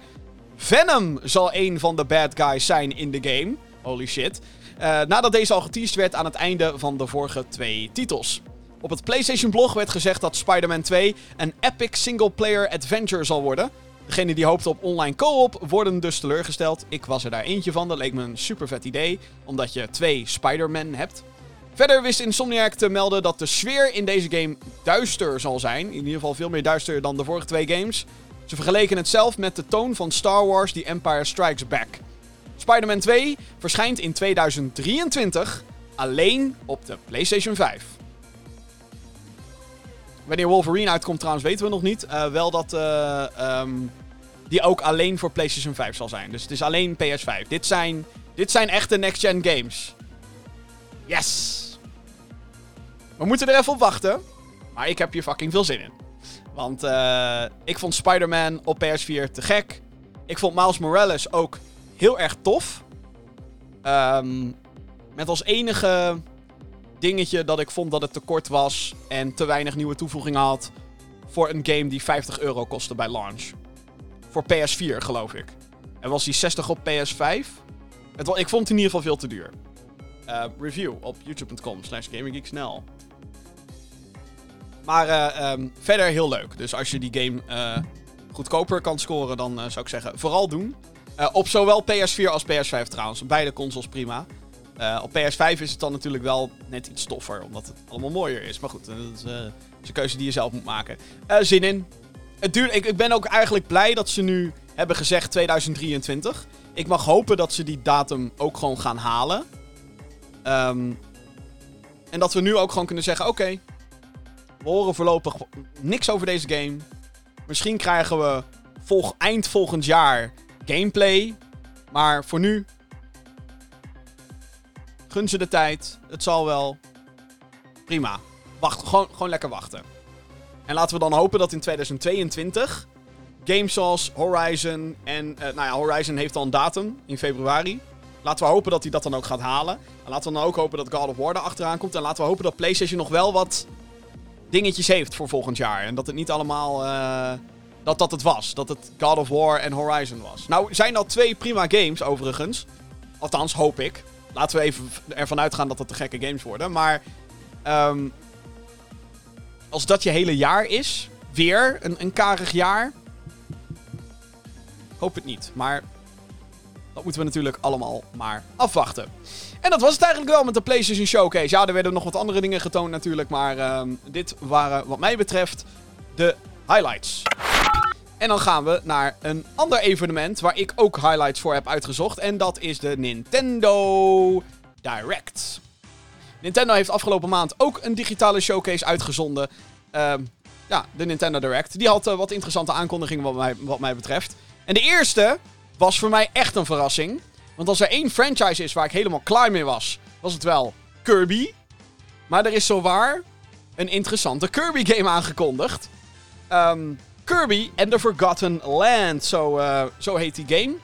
Venom zal een van de bad guys zijn in de game. Holy shit. Uh, nadat deze al geteased werd aan het einde van de vorige twee titels. Op het PlayStation blog werd gezegd dat Spider-Man 2 een epic single-player adventure zal worden. Degenen die hoopten op online co-op worden dus teleurgesteld. Ik was er daar eentje van. Dat leek me een super vet idee, omdat je twee Spider-Man hebt. Verder wist Insomniac te melden dat de sfeer in deze game duister zal zijn. In ieder geval veel meer duister dan de vorige twee games. Ze vergeleken het zelf met de toon van Star Wars The Empire Strikes Back. Spider-Man 2 verschijnt in 2023 alleen op de PlayStation 5. Wanneer Wolverine uitkomt trouwens weten we nog niet. Uh, wel dat uh, um, die ook alleen voor PlayStation 5 zal zijn. Dus het is alleen PS5. Dit zijn, dit zijn echte next-gen games. Yes! We moeten er even op wachten. Maar ik heb hier fucking veel zin in. Want uh, ik vond Spider-Man op PS4 te gek. Ik vond Miles Morales ook heel erg tof. Um, met als enige dingetje dat ik vond dat het te kort was en te weinig nieuwe toevoegingen had voor een game die 50 euro kostte bij launch. Voor PS4, geloof ik. En was die 60 op PS5? Het, ik vond het in ieder geval veel te duur. Uh, review op youtube.com slash gaminggeeksnel. Maar uh, um, verder heel leuk. Dus als je die game uh, goedkoper kan scoren, dan zou ik zeggen, vooral doen. op zowel PS4 als PS5 trouwens. Beide consoles prima. Uh, op PS5 is het dan natuurlijk wel net iets toffer, omdat het allemaal mooier is. Maar goed, dat is, een keuze die je zelf moet maken. Zin in. Het duurt, ik, ik, ben ook eigenlijk blij dat ze nu hebben gezegd 2023. Ik mag hopen dat ze die datum ook gewoon gaan halen. Um, en dat we nu ook gewoon kunnen zeggen: oké, we horen voorlopig niks over deze game. Misschien krijgen we volg, eind volgend jaar gameplay. Maar voor nu Gun ze de tijd. Het zal wel. Prima. Wacht, gewoon, gewoon lekker wachten. En laten we dan hopen dat in 2022 games zoals Horizon en... Uh, nou ja, Horizon heeft al een datum in februari. Laten we hopen dat hij dat dan ook gaat halen. En laten we dan ook hopen dat God of War er achteraan komt. En laten we hopen dat PlayStation nog wel wat dingetjes heeft voor volgend jaar. En dat het niet allemaal... Uh, dat dat het was. Dat het God of War en Horizon was. Nou, zijn dat twee prima games overigens. Althans, hoop ik. Laten we even ervan uitgaan dat het te gekke games worden. Maar um, als dat je hele jaar is, weer een, een karig jaar. Hoop het niet. Maar dat moeten we natuurlijk allemaal maar afwachten. En dat was het eigenlijk wel met de PlayStation Showcase. Ja, er werden nog wat andere dingen getoond natuurlijk. Maar um, dit waren wat mij betreft de highlights. En dan gaan we naar een ander evenement waar ik ook highlights voor heb uitgezocht. En dat is de Nintendo Direct. Nintendo heeft afgelopen maand ook een digitale showcase uitgezonden. Ehm, ja, de Nintendo Direct. Die had eh, wat interessante aankondigingen wat mij, wat mij betreft. En de eerste was voor mij echt een verrassing. Want als er één franchise is waar ik helemaal klaar mee was, was het wel Kirby. Maar er is zowaar een interessante Kirby-game aangekondigd. Ehm, Kirby and the Forgotten Land, zo, eh, zo heet die game.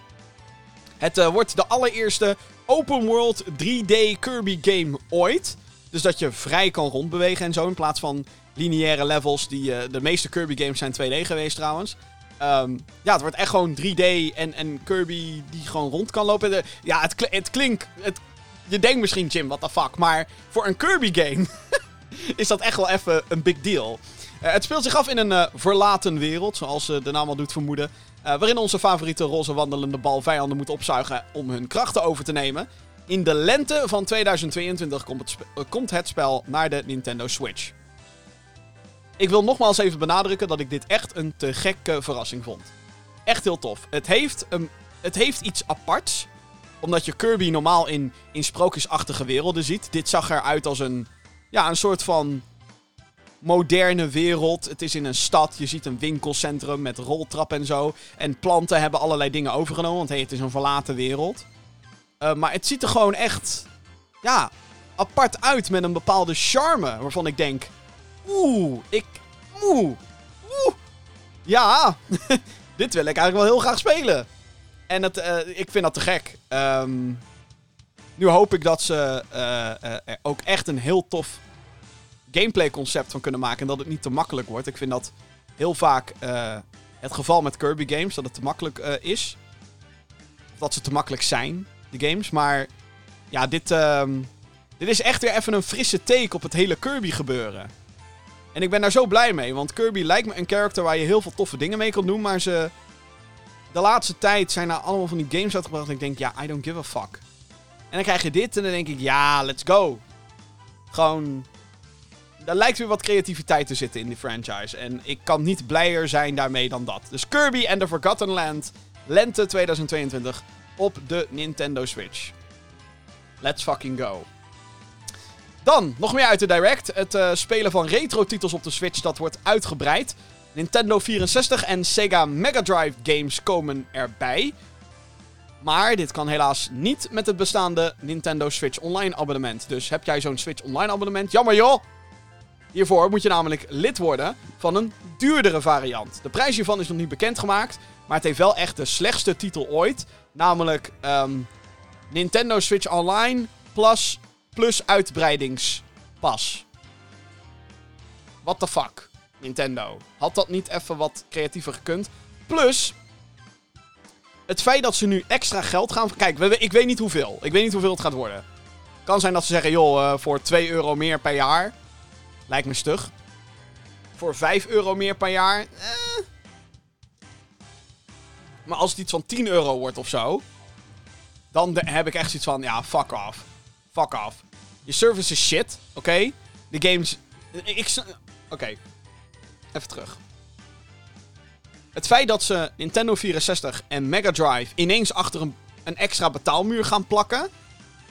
Het eh, wordt de allereerste open world 3D Kirby game ooit. Dus dat je vrij kan rondbewegen en zo. In plaats van lineaire levels. Die, uh, de meeste Kirby games zijn 2D geweest trouwens. Um, ja, het wordt echt gewoon 3D en, en Kirby die gewoon rond kan lopen. Ja, het, het klinkt... Het, je denkt misschien, Jim, what the fuck. Maar voor een Kirby game is dat echt wel even een big deal. Uh, het speelt zich af in een uh, verlaten wereld, zoals uh, de naam al doet vermoeden. waarin onze favoriete roze wandelende bal vijanden moet opzuigen om hun krachten over te nemen. In de lente van 2022 komt het, komt het spel naar de Nintendo Switch. Ik wil nogmaals even benadrukken dat ik dit echt een te gekke verrassing vond. Echt heel tof. Het heeft, een, het heeft iets aparts. Omdat je Kirby normaal in, in sprookjesachtige werelden ziet. Dit zag eruit als een, ja, een soort van moderne wereld. Het is in een stad. Je ziet een winkelcentrum met roltrap en zo. En planten hebben allerlei dingen overgenomen. Want hey, het is een verlaten wereld. Uh, maar het ziet er gewoon echt, ja, apart uit met een bepaalde charme. Waarvan ik denk, Oeh, ik. Oeh. Oeh. Ja, dit wil ik eigenlijk wel heel graag spelen. En het, uh, ik vind dat te gek. Um, nu hoop ik dat ze uh, ook echt een heel tof gameplay concept van kunnen maken. En dat het niet te makkelijk wordt. Ik vind dat heel vaak het geval met Kirby games. Dat het te makkelijk is. Of dat ze te makkelijk zijn, de games. Maar ja, dit, um, dit is echt weer even een frisse take op het hele Kirby gebeuren. En ik ben daar zo blij mee, want Kirby lijkt me een character waar je heel veel toffe dingen mee kan doen. Maar ze. De laatste tijd zijn er allemaal van die games uitgebracht. En ik denk, ja, I don't give a fuck. En dan krijg je dit en dan denk ik, ja, let's go. Gewoon. Er lijkt weer wat creativiteit te zitten in die franchise. En ik kan niet blijer zijn daarmee dan dat. Dus Kirby and the Forgotten Land, lente 2022 op de Nintendo Switch. Let's fucking go. Dan, nog meer uit de Direct. Het uh, spelen van retro-titels op de Switch, dat wordt uitgebreid. Nintendo 64 en Sega Mega Drive games komen erbij. Maar dit kan helaas niet met het bestaande Nintendo Switch Online abonnement. Dus heb jij zo'n Switch Online abonnement? Jammer joh! Hiervoor moet je namelijk lid worden van een duurdere variant. De prijs hiervan is nog niet bekendgemaakt. Maar het heeft wel echt de slechtste titel ooit. Namelijk um, Nintendo Switch Online plus plus uitbreidingspas. What the fuck, Nintendo. Had dat niet even wat creatiever gekund? Plus, het feit dat ze nu extra geld gaan... Kijk, ik weet niet hoeveel. Ik weet niet hoeveel het gaat worden. Kan zijn dat ze zeggen, joh, uh, voor 2 euro meer per jaar. Lijkt me stug. Voor 5 euro meer per jaar. Eh. Maar als het iets van 10 euro wordt of zo. Dan heb ik echt zoiets van, ja, fuck off. Fuck off. Je service is shit, oké? De games... Ik... Oké. Even terug. Het feit dat ze Nintendo 64 en Mega Drive ineens achter een, een extra betaalmuur gaan plakken...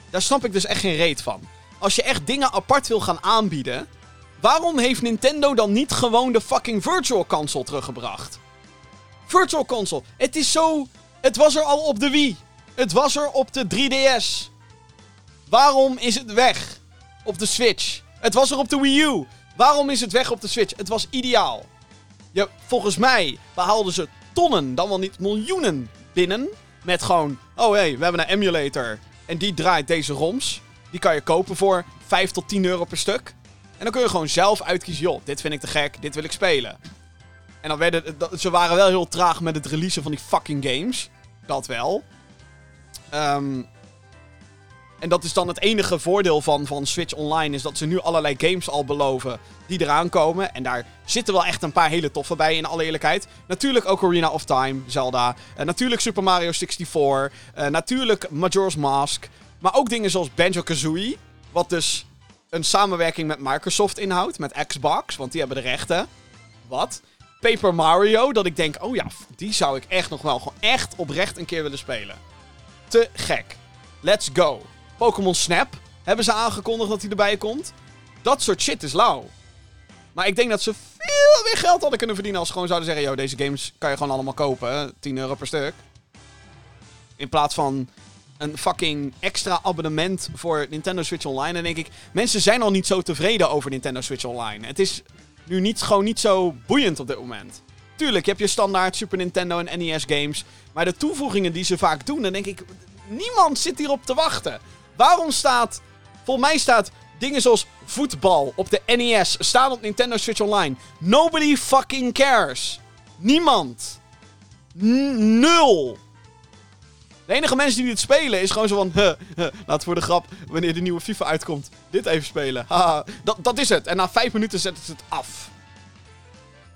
Daar snap ik dus echt geen reet van. Als je echt dingen apart wil gaan aanbieden... Waarom heeft Nintendo dan niet gewoon de fucking Virtual Console teruggebracht? Virtual Console. Het is zo... Het was er al op de Wii. Het was er op de 3DS. Waarom is het weg op de Switch? Het was er op de Wii U. Waarom is het weg op de Switch? Het was ideaal. Volgens mij behaalden ze tonnen, dan wel niet miljoenen binnen. Met gewoon, oh hé, hey, we hebben een emulator. En die draait deze ROMs. Die kan je kopen voor 5 tot 10 euro per stuk. En dan kun je gewoon zelf uitkiezen, joh, dit vind ik te gek, dit wil ik spelen. En dan werden, ze waren wel heel traag met het releasen van die fucking games. Dat wel. Um, en dat is dan het enige voordeel van, van Switch Online. Is dat ze nu allerlei games al beloven die eraan komen. En daar zitten wel echt een paar hele toffe bij, in alle eerlijkheid. Natuurlijk ook Arena of Time, Zelda. Uh, natuurlijk Super Mario 64. Uh, eh, natuurlijk Majora's Mask. Maar ook dingen zoals Banjo-Kazooie. Wat dus een samenwerking met Microsoft inhoudt. Met Xbox, want die hebben de rechten. Wat? Paper Mario, dat ik denk, oh ja, die zou ik echt nog wel gewoon echt oprecht een keer willen spelen. Te gek. Let's go. Pokémon Snap hebben ze aangekondigd dat hij erbij komt. Dat soort shit is lauw. Maar ik denk dat ze veel meer geld hadden kunnen verdienen als ze gewoon zouden zeggen: Yo, deze games kan je gewoon allemaal kopen. 10 euro per stuk. In plaats van een fucking extra abonnement voor Nintendo Switch Online. Dan denk ik, mensen zijn al niet zo tevreden over Nintendo Switch Online. Het is nu niet, gewoon niet zo boeiend op dit moment. Tuurlijk, je hebt je standaard Super Nintendo en NES games. Maar de toevoegingen die ze vaak doen, dan denk ik, niemand zit hierop te wachten. Waarom staat, volgens mij staat dingen zoals voetbal op de NES staan op Nintendo Switch Online. Nobody fucking cares. Niemand. N nul. De enige mensen die dit spelen is gewoon zo van... Laat voor de grap, wanneer de nieuwe FIFA uitkomt, dit even spelen. Dat, dat is het. En na vijf minuten zetten ze het af.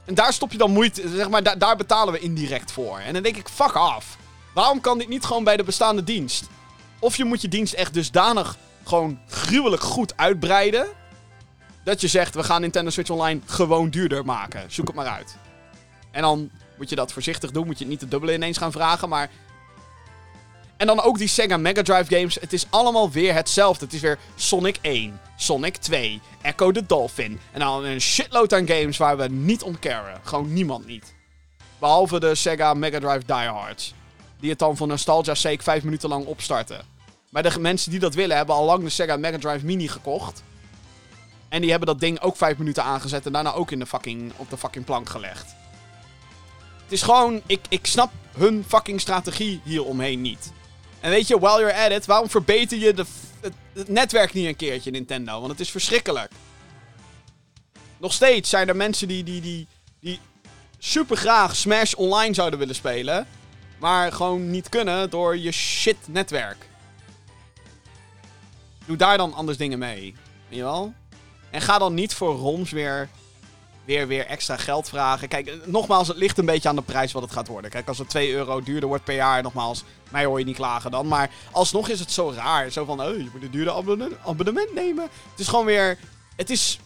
En daar stop je dan moeite... Zeg maar, daar, betalen we indirect voor. En dan denk ik, fuck af. Waarom kan dit niet gewoon bij de bestaande dienst? Of je moet je dienst echt dusdanig gewoon gruwelijk goed uitbreiden. Dat je zegt, we gaan Nintendo Switch Online gewoon duurder maken. Zoek het maar uit. En dan moet je dat voorzichtig doen. Moet je het niet te dubbele ineens gaan vragen. Maar en dan ook die Sega Mega Drive games. Het is allemaal weer hetzelfde. Het is weer Sonic 1, Sonic 2, Echo the Dolphin. En dan een shitload aan games waar we niet om caren. Gewoon niemand niet. Behalve de Sega Mega Drive Diehards. Die het dan voor nostalgia sake 5 minuten lang opstarten. Maar de mensen die dat willen hebben al lang de Sega Mega Drive Mini gekocht. En die hebben dat ding ook 5 minuten aangezet en daarna ook in de fucking, op de fucking plank gelegd. Het is gewoon, ik, ik snap hun fucking strategie hieromheen niet. En weet je, while you're at it, waarom verbeter je de, het, netwerk niet een keertje, Nintendo? Want het is verschrikkelijk. Nog steeds zijn er mensen die, die, die, die super graag Smash Online zouden willen spelen. Maar gewoon niet kunnen door je shit netwerk. Doe daar dan anders dingen mee. Weet je wel? En ga dan niet voor ROMs weer weer, weer extra geld vragen. Kijk, nogmaals, het ligt een beetje aan de prijs wat het gaat worden. Kijk, als het 2 euro duurder wordt per jaar, nogmaals, mij hoor je niet klagen dan. Maar alsnog is het zo raar. Zo van, oh, je moet een duurde abonnement, nemen. Het is gewoon weer, het is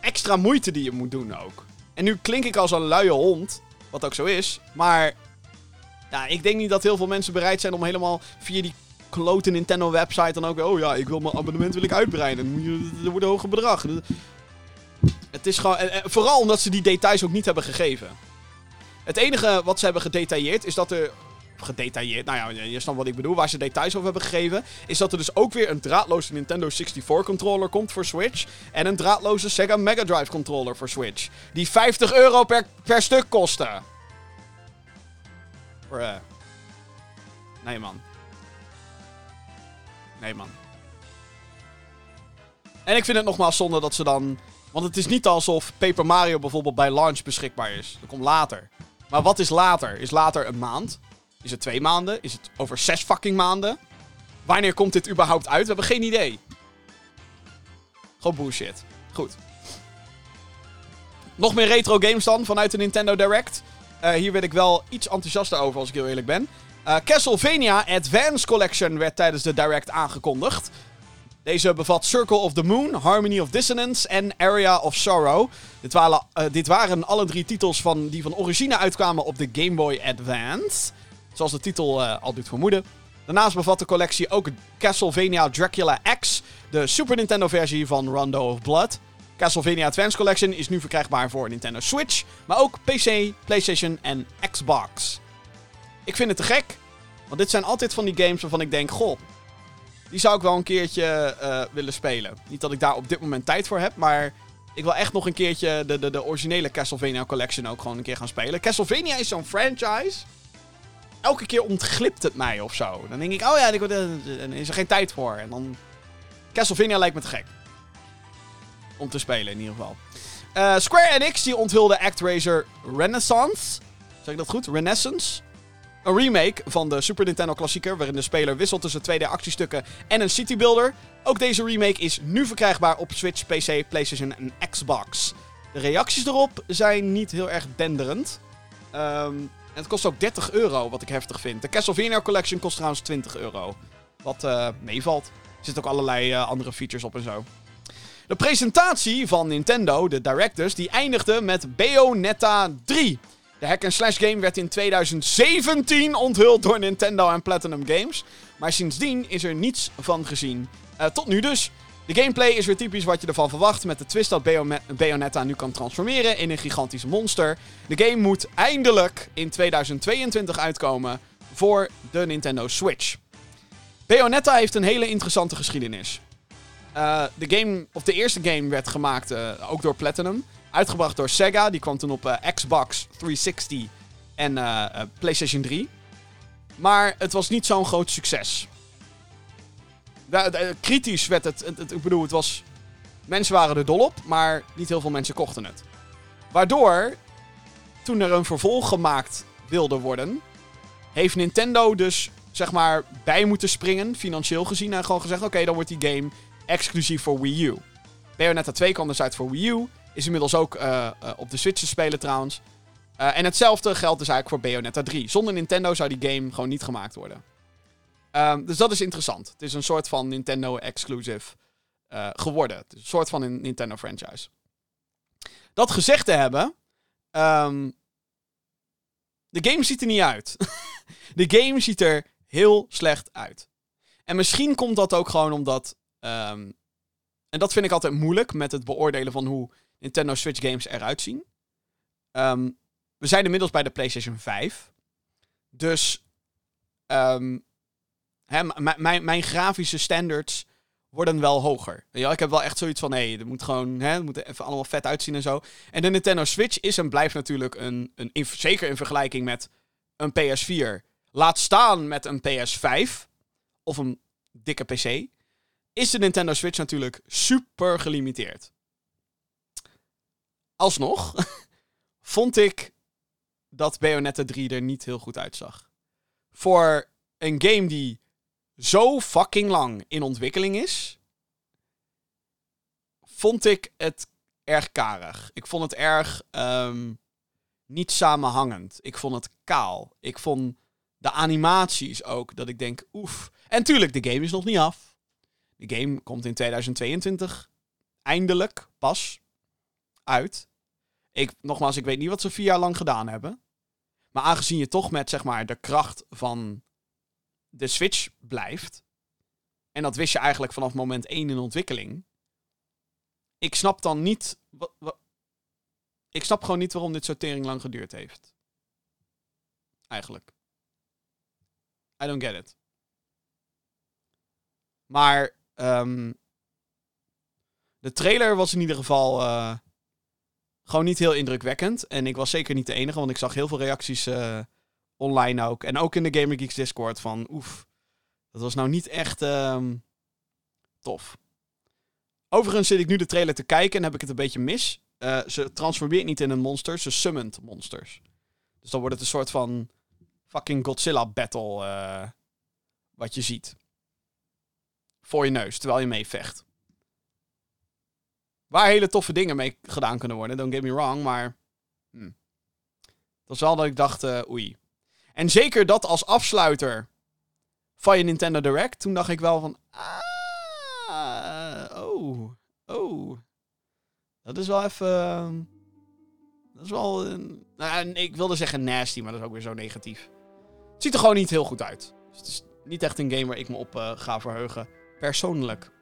extra moeite die je moet doen ook. En nu klink ik als een luie hond, wat ook zo is. Maar ja, ik denk niet dat heel veel mensen bereid zijn om helemaal via die klote Nintendo website dan ook... Oh ja, ik wil mijn abonnement wil ik uitbreiden. Er wordt een hoger bedrag. Het is gewoon... vooral omdat ze die details ook niet hebben gegeven. Het enige wat ze hebben gedetailleerd is dat er... Gedetailleerd, nou ja, je snapt wat ik bedoel. Waar ze details over hebben gegeven. Is dat er dus ook weer een draadloze Nintendo 64 controller komt voor Switch. En een draadloze Sega Mega Drive controller voor Switch. Die 50 euro per, per stuk kosten. Bruh. Nee man. Nee man. En ik vind het nogmaals zonde dat ze dan want het is niet alsof Paper Mario bijvoorbeeld bij launch beschikbaar is. Dat komt later. Maar wat is later? Is later een maand? Is het twee maanden? Is het over zes fucking maanden? Wanneer komt dit überhaupt uit? We hebben geen idee. Gewoon bullshit. Goed. Nog meer retro games dan vanuit de Nintendo Direct. Uh, hier werd ik wel iets enthousiaster over als ik heel eerlijk ben. Uh, Castlevania Advance Collection werd tijdens de Direct aangekondigd. Deze bevat Circle of the Moon, Harmony of Dissonance en Area of Sorrow. Dit waren, uh, dit waren alle drie titels van, die van origine uitkwamen op de Game Boy Advance. Zoals de titel uh, al doet vermoeden. Daarnaast bevat de collectie ook Castlevania Dracula X, de Super Nintendo versie van Rondo of Blood. Castlevania Advance Collection is nu verkrijgbaar voor Nintendo Switch, maar ook PC, PlayStation en Xbox. Ik vind het te gek, want dit zijn altijd van die games waarvan ik denk: goh, die zou ik wel een keertje uh, willen spelen. Niet dat ik daar op dit moment tijd voor heb, maar ik wil echt nog een keertje de, de, de originele Castlevania Collection ook gewoon een keer gaan spelen. Castlevania is zo'n franchise. Elke keer ontglipt het mij of zo. Dan denk ik, oh ja, dan is er geen tijd voor. En dan. Castlevania lijkt me te gek. Om te spelen in ieder geval. Uh, Square Enix die onthulde ActRaiser Renaissance. Zeg ik dat goed? Renaissance. Een remake van de Super Nintendo klassieker, waarin de speler wisselt tussen 2D-actiestukken en een citybuilder. Ook deze remake is nu verkrijgbaar op Switch, PC, PlayStation en Xbox. De reacties erop zijn niet heel erg denderend. En het kost ook 30 euro, wat ik heftig vind. De Castlevania Collection kost trouwens 20 euro. Wat uh, meevalt. Er zitten ook allerlei uh, andere features op en zo. De presentatie van Nintendo, de Directors, die eindigde met Bayonetta 3. De hack-and-slash game werd in 2017 onthuld door Nintendo en Platinum Games. Maar sindsdien is er niets van gezien. Uh, tot nu dus. De gameplay is weer typisch wat je ervan verwacht, met de twist dat Bayonetta nu kan transformeren in een gigantische monster. De game moet eindelijk in 2022 uitkomen voor de Nintendo Switch. Bayonetta heeft een hele interessante geschiedenis. Uh, de, game, of de eerste game werd gemaakt uh, ook door Platinum. Uitgebracht door Sega, die kwam toen op uh, Xbox 360 en PlayStation 3. Maar het was niet zo'n groot succes. Kritisch werd het, het, Ik bedoel, het was. Mensen waren er dol op, maar niet heel veel mensen kochten het. Waardoor, toen er een vervolg gemaakt wilde worden, heeft Nintendo dus zeg maar bij moeten springen, financieel gezien. En gewoon gezegd: oké, dan wordt die game exclusief voor Wii U. Bayonetta 2 kwam dus uit voor Wii U. Is inmiddels ook uh, uh, op de Switch te spelen trouwens. Uh, en hetzelfde geldt dus eigenlijk voor Bayonetta 3. Zonder Nintendo zou die game gewoon niet gemaakt worden. Um, dus dat is interessant. Het is een soort van Nintendo exclusive geworden. Een soort van een Nintendo franchise. Dat gezegd te hebben. Um, de game ziet er niet uit. de game ziet er heel slecht uit. En misschien komt dat ook gewoon omdat. Um, en dat vind ik altijd moeilijk met het beoordelen van hoe Nintendo Switch games eruit zien. Um, we zijn inmiddels bij de PlayStation 5. Dus. Um, mijn grafische standards worden wel hoger. Ja, ik heb wel echt zoiets van, hé, het moet gewoon, hè, het moet even allemaal vet uitzien en zo. En de Nintendo Switch is en blijft natuurlijk een, een zeker in vergelijking met een PS4, laat staan met een PS5 of een dikke PC, is de Nintendo Switch natuurlijk super gelimiteerd. Alsnog vond ik dat Bayonetta 3 er niet heel goed uitzag. Voor een game die zo fucking lang in ontwikkeling is, vond ik het erg karig. Ik vond het erg um, niet samenhangend. Ik vond het kaal. Ik vond de animaties ook, dat ik denk, oef. En tuurlijk, de game is nog niet af. De game komt in 2022 eindelijk pas uit. Ik, nogmaals, ik weet niet wat ze vier jaar lang gedaan hebben. Maar aangezien je toch met zeg maar, de kracht van de Switch blijft. En dat wist je eigenlijk vanaf moment 1 in ontwikkeling. Ik snap dan niet. Wat, ik snap gewoon niet waarom dit zo tering lang geduurd heeft. Eigenlijk. I don't get it. Maar um, de trailer was in ieder geval uh, gewoon niet heel indrukwekkend. En ik was zeker niet de enige, want ik zag heel veel reacties uh, online ook. En ook in de Gamer Geeks Discord van oef, dat was nou niet echt um, tof. Overigens zit ik nu de trailer te kijken en heb ik het een beetje mis. Uh, ze transformeert niet in een monster, ze summont monsters. Dus dan wordt het een soort van fucking Godzilla battle uh, wat je ziet. Voor je neus, terwijl je mee vecht. Waar hele toffe dingen mee gedaan kunnen worden, don't get me wrong, maar... Hm. Dat was wel dat ik dacht, uh, oei. En zeker dat als afsluiter van je Nintendo Direct, toen dacht ik wel van... Ah, oh, oh. Dat is wel even... Ehm, dat is wel... Nou, ik wilde zeggen nasty, maar dat is ook weer zo negatief. Het ziet er gewoon niet heel goed uit. Dus het is niet echt een game waar ik me op uh, ga verheugen. Persoonlijk.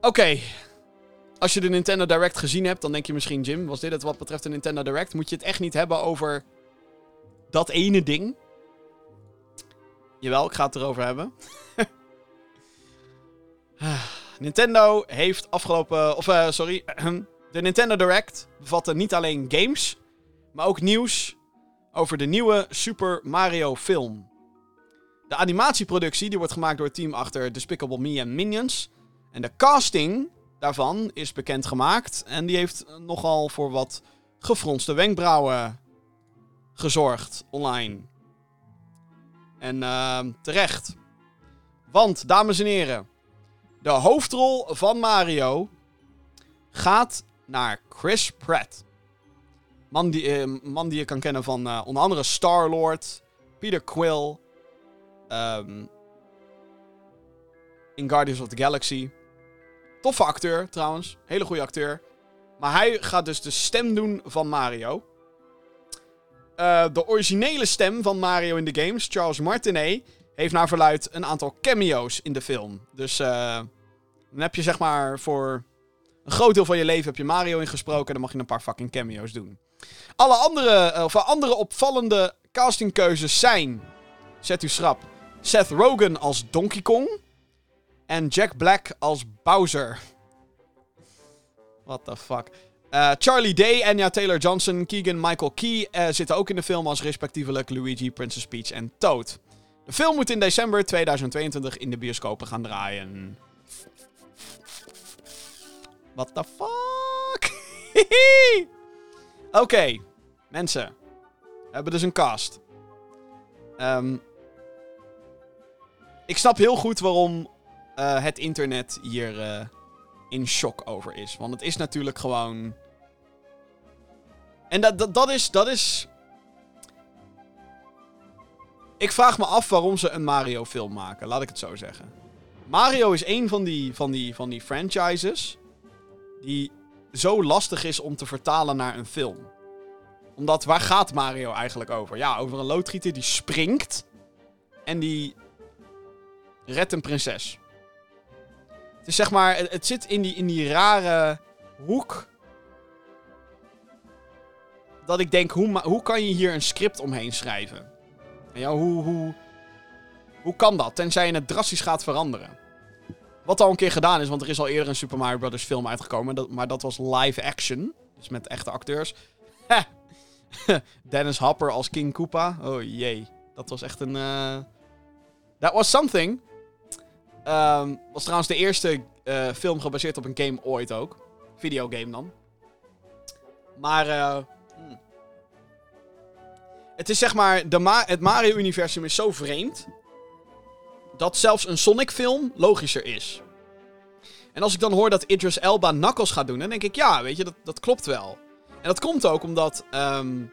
Oké. Als je de Nintendo Direct gezien hebt, dan denk je misschien... Jim, was dit het wat betreft de Nintendo Direct? Moet je het echt niet hebben over dat ene ding? Jawel, ik ga het erover hebben. Nintendo heeft afgelopen. Of uh, sorry. De Nintendo Direct bevatte niet alleen games. Maar ook nieuws over de nieuwe Super Mario film. De animatieproductie die wordt gemaakt door het team achter Despicable Me en Minions. En de casting daarvan is bekendgemaakt. En die heeft nogal voor wat gefronste wenkbrauwen gezorgd online. En uh, terecht. Want, dames en heren, de hoofdrol van Mario gaat naar Chris Pratt. Man die, uh, man die je kan kennen van uh, onder andere Star-Lord, Peter Quill, um, in Guardians of the Galaxy. Toffe acteur trouwens. Hele goede acteur. Maar hij gaat dus de stem doen van Mario. Eh, de originele stem van Mario in de games, Charles Martinet, heeft naar verluid een aantal cameo's in de film. Dus eh, dan heb je zeg maar voor een groot deel van je leven heb je Mario ingesproken. En dan mag je een paar fucking cameo's doen. Alle andere, of andere opvallende castingkeuzes zijn. Zet u schrap. Seth Rogen als Donkey Kong. En Jack Black als Bowser. What the fuck. Uh, Charlie Day, Anya Taylor-Johnson, Keegan Michael Key uh, zitten ook in de film als respectievelijk Luigi, Princess Peach en Toad. De film moet in december 2022 in de bioscopen gaan draaien. What the fuck? Oké, mensen. We hebben dus een cast. Um, ik snap heel goed waarom uh, het internet hier uh, in shock over is. Want het is natuurlijk gewoon. En dat, dat, dat is. Dat is. Ik vraag me af waarom ze een Mario-film maken, laat ik het zo zeggen. Mario is een van die, van, die, van die franchises die zo lastig is om te vertalen naar een film. Omdat waar gaat Mario eigenlijk over? Ja, over een loodgieter die springt en die redt een prinses. Is zeg maar, het, zit in die, in die rare hoek. Dat ik denk, hoe, hoe kan je hier een script omheen schrijven? Ja, hoe, hoe, hoe kan dat? Tenzij je het drastisch gaat veranderen. Wat al een keer gedaan is, want er is al eerder een Super Mario Bros. film uitgekomen. Dat, maar dat was live action. Dus met echte acteurs. Dennis Hopper als King Koopa. Oh jee. Dat was echt een. Uh... That was something. Um, was trouwens de eerste uh, film gebaseerd op een game ooit ook. Videogame dan. Maar. Uh, hmm. Het is zeg maar. De Ma het Mario-universum is zo vreemd. Dat zelfs een Sonic-film logischer is. En als ik dan hoor dat Idris Elba Knuckles gaat doen, dan denk ik, ja, weet je, dat, dat klopt wel. En dat komt ook omdat um,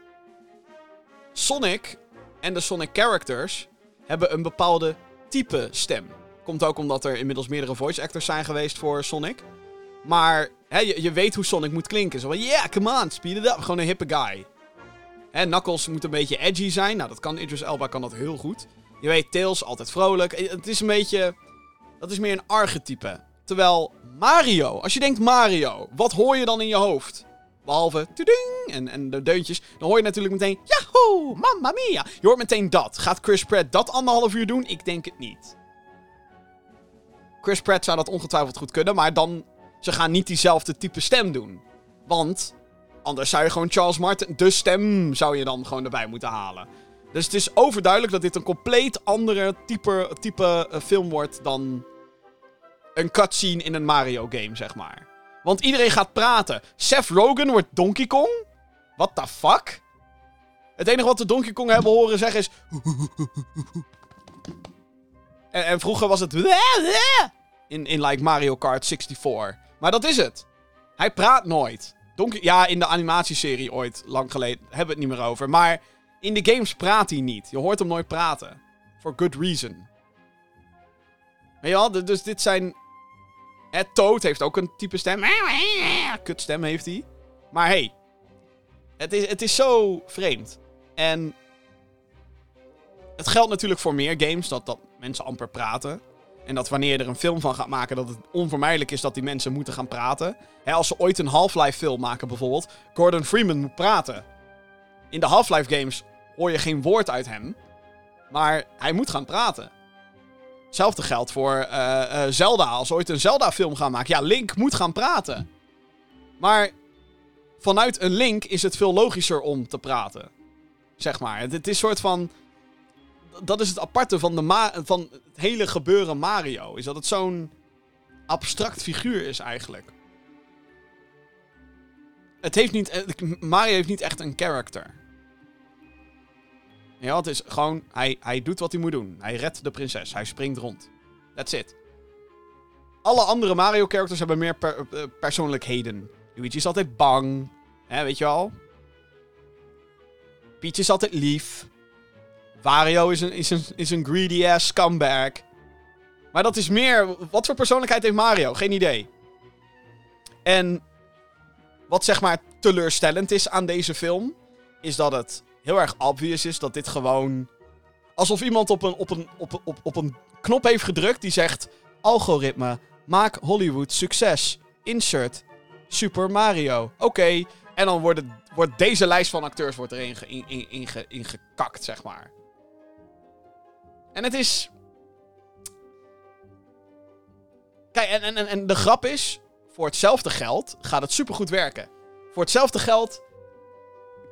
Sonic en de Sonic characters hebben een bepaalde type stem. Komt ook omdat er inmiddels meerdere voice actors zijn geweest voor Sonic. Maar hè, je, je weet hoe Sonic moet klinken. Zo van, yeah, come on, speed it up. Gewoon een hippe guy. Hè, Knuckles moet een beetje edgy zijn. Nou, dat kan Idris Elba kan dat heel goed. Je weet, Tails, altijd vrolijk. Eh, het is een beetje... Dat is meer een archetype. Terwijl Mario, als je denkt Mario, wat hoor je dan in je hoofd? Behalve tuding en, en de deuntjes. Dan hoor je natuurlijk meteen, yahoo, mamma mia. Je hoort meteen dat. Gaat Chris Pratt dat anderhalf uur doen? Ik denk het niet. Chris Pratt zou dat ongetwijfeld goed kunnen, maar dan... Ze gaan niet diezelfde type stem doen. Want anders zou je gewoon Charles Martin... De stem zou je dan gewoon erbij moeten halen. Dus het is overduidelijk dat dit een compleet andere type, type uh, film wordt dan een cutscene in een Mario game, zeg maar. Want iedereen gaat praten. Seth Rogen wordt Donkey Kong? What the fuck? Het enige wat de Donkey Kong hebben horen zeggen is... En, vroeger was het... In, in like Mario Kart 64. Maar dat is het. Hij praat nooit. Donkey, ja, in de animatieserie ooit, lang geleden, hebben we het niet meer over. Maar in de games praat hij niet. Je hoort hem nooit praten. For good reason. Weet je wel? Dus dit zijn... Ed Toad heeft ook een type stem. Kutstem heeft hij. Maar hey. Het is, het is zo vreemd. En... Het geldt natuurlijk voor meer games. Dat, dat mensen amper praten. En dat wanneer je er een film van gaat maken, dat het onvermijdelijk is dat die mensen moeten gaan praten. als ze ooit een Half-Life film maken bijvoorbeeld, Gordon Freeman moet praten. In de Half-Life games hoor je geen woord uit hem. Maar hij moet gaan praten. Hetzelfde geldt voor uh, uh, Zelda. Als ooit een Zelda-film gaan maken. Ja, Link moet gaan praten. Maar vanuit een Link is het veel logischer om te praten. Zeg maar. Het, het is een soort van. Dat is het aparte van, de van het hele gebeuren Mario. Is dat het zo'n abstract figuur is eigenlijk. Het heeft niet. Eh, Mario heeft niet echt een character. Ja, het is gewoon, hij, hij doet wat hij moet doen. Hij redt de prinses. Hij springt rond. That's it. Alle andere Mario-characters hebben meer uh, persoonlijkheden. Luigi is altijd bang. Hè, weet je wel? Peach is altijd lief. Wario is een, is een, is een greedy-ass scumbag. Maar dat is meer... Wat voor persoonlijkheid heeft Mario? Geen idee. En wat zeg maar teleurstellend is aan deze film, is dat het heel erg obvious is dat dit gewoon. Alsof iemand op een, op een, op, op, op een knop heeft gedrukt die zegt: Algoritme, maak Hollywood succes. Insert Super Mario. Oké. En dan wordt, wordt deze lijst van acteurs wordt erin ge- in, in, zeg maar. En het is. Kijk, en, en, en- de grap is: voor hetzelfde geld gaat het supergoed werken. Voor hetzelfde geld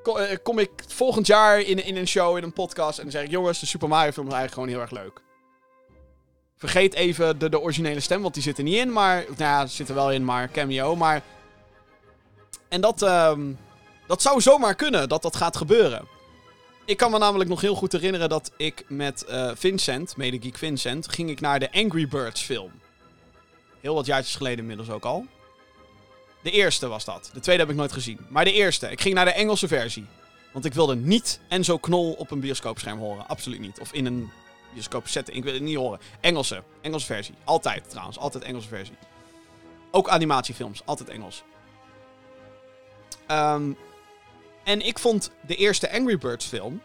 eh, kom ik volgend jaar in, in een show, in een podcast. En dan zeg ik: jongens, de Super Mario film is eigenlijk gewoon heel erg leuk. Vergeet even de, de originele stem, want die zit er niet in. Maar, nou ja, zit er wel in, maar cameo. Maar. En dat, ehm, dat zou zomaar kunnen, dat dat gaat gebeuren. Ik kan me namelijk nog heel goed herinneren dat ik met eh, Vincent, medegeek Vincent, ging ik naar de Angry Birds film. Heel wat jaartjes geleden inmiddels ook al. De eerste was dat. De tweede heb ik nooit gezien. Maar de eerste. Ik ging naar de Engelse versie. Want ik wilde niet Enzo Knol op een bioscoopscherm horen. Absoluut niet. Of in een bioscoop setting. Ik wil het niet horen. Engelse. Engelse versie. Altijd trouwens. Altijd Engelse versie. Ook animatiefilms. Altijd Engels. Ehm, en ik vond de eerste Angry Birds film...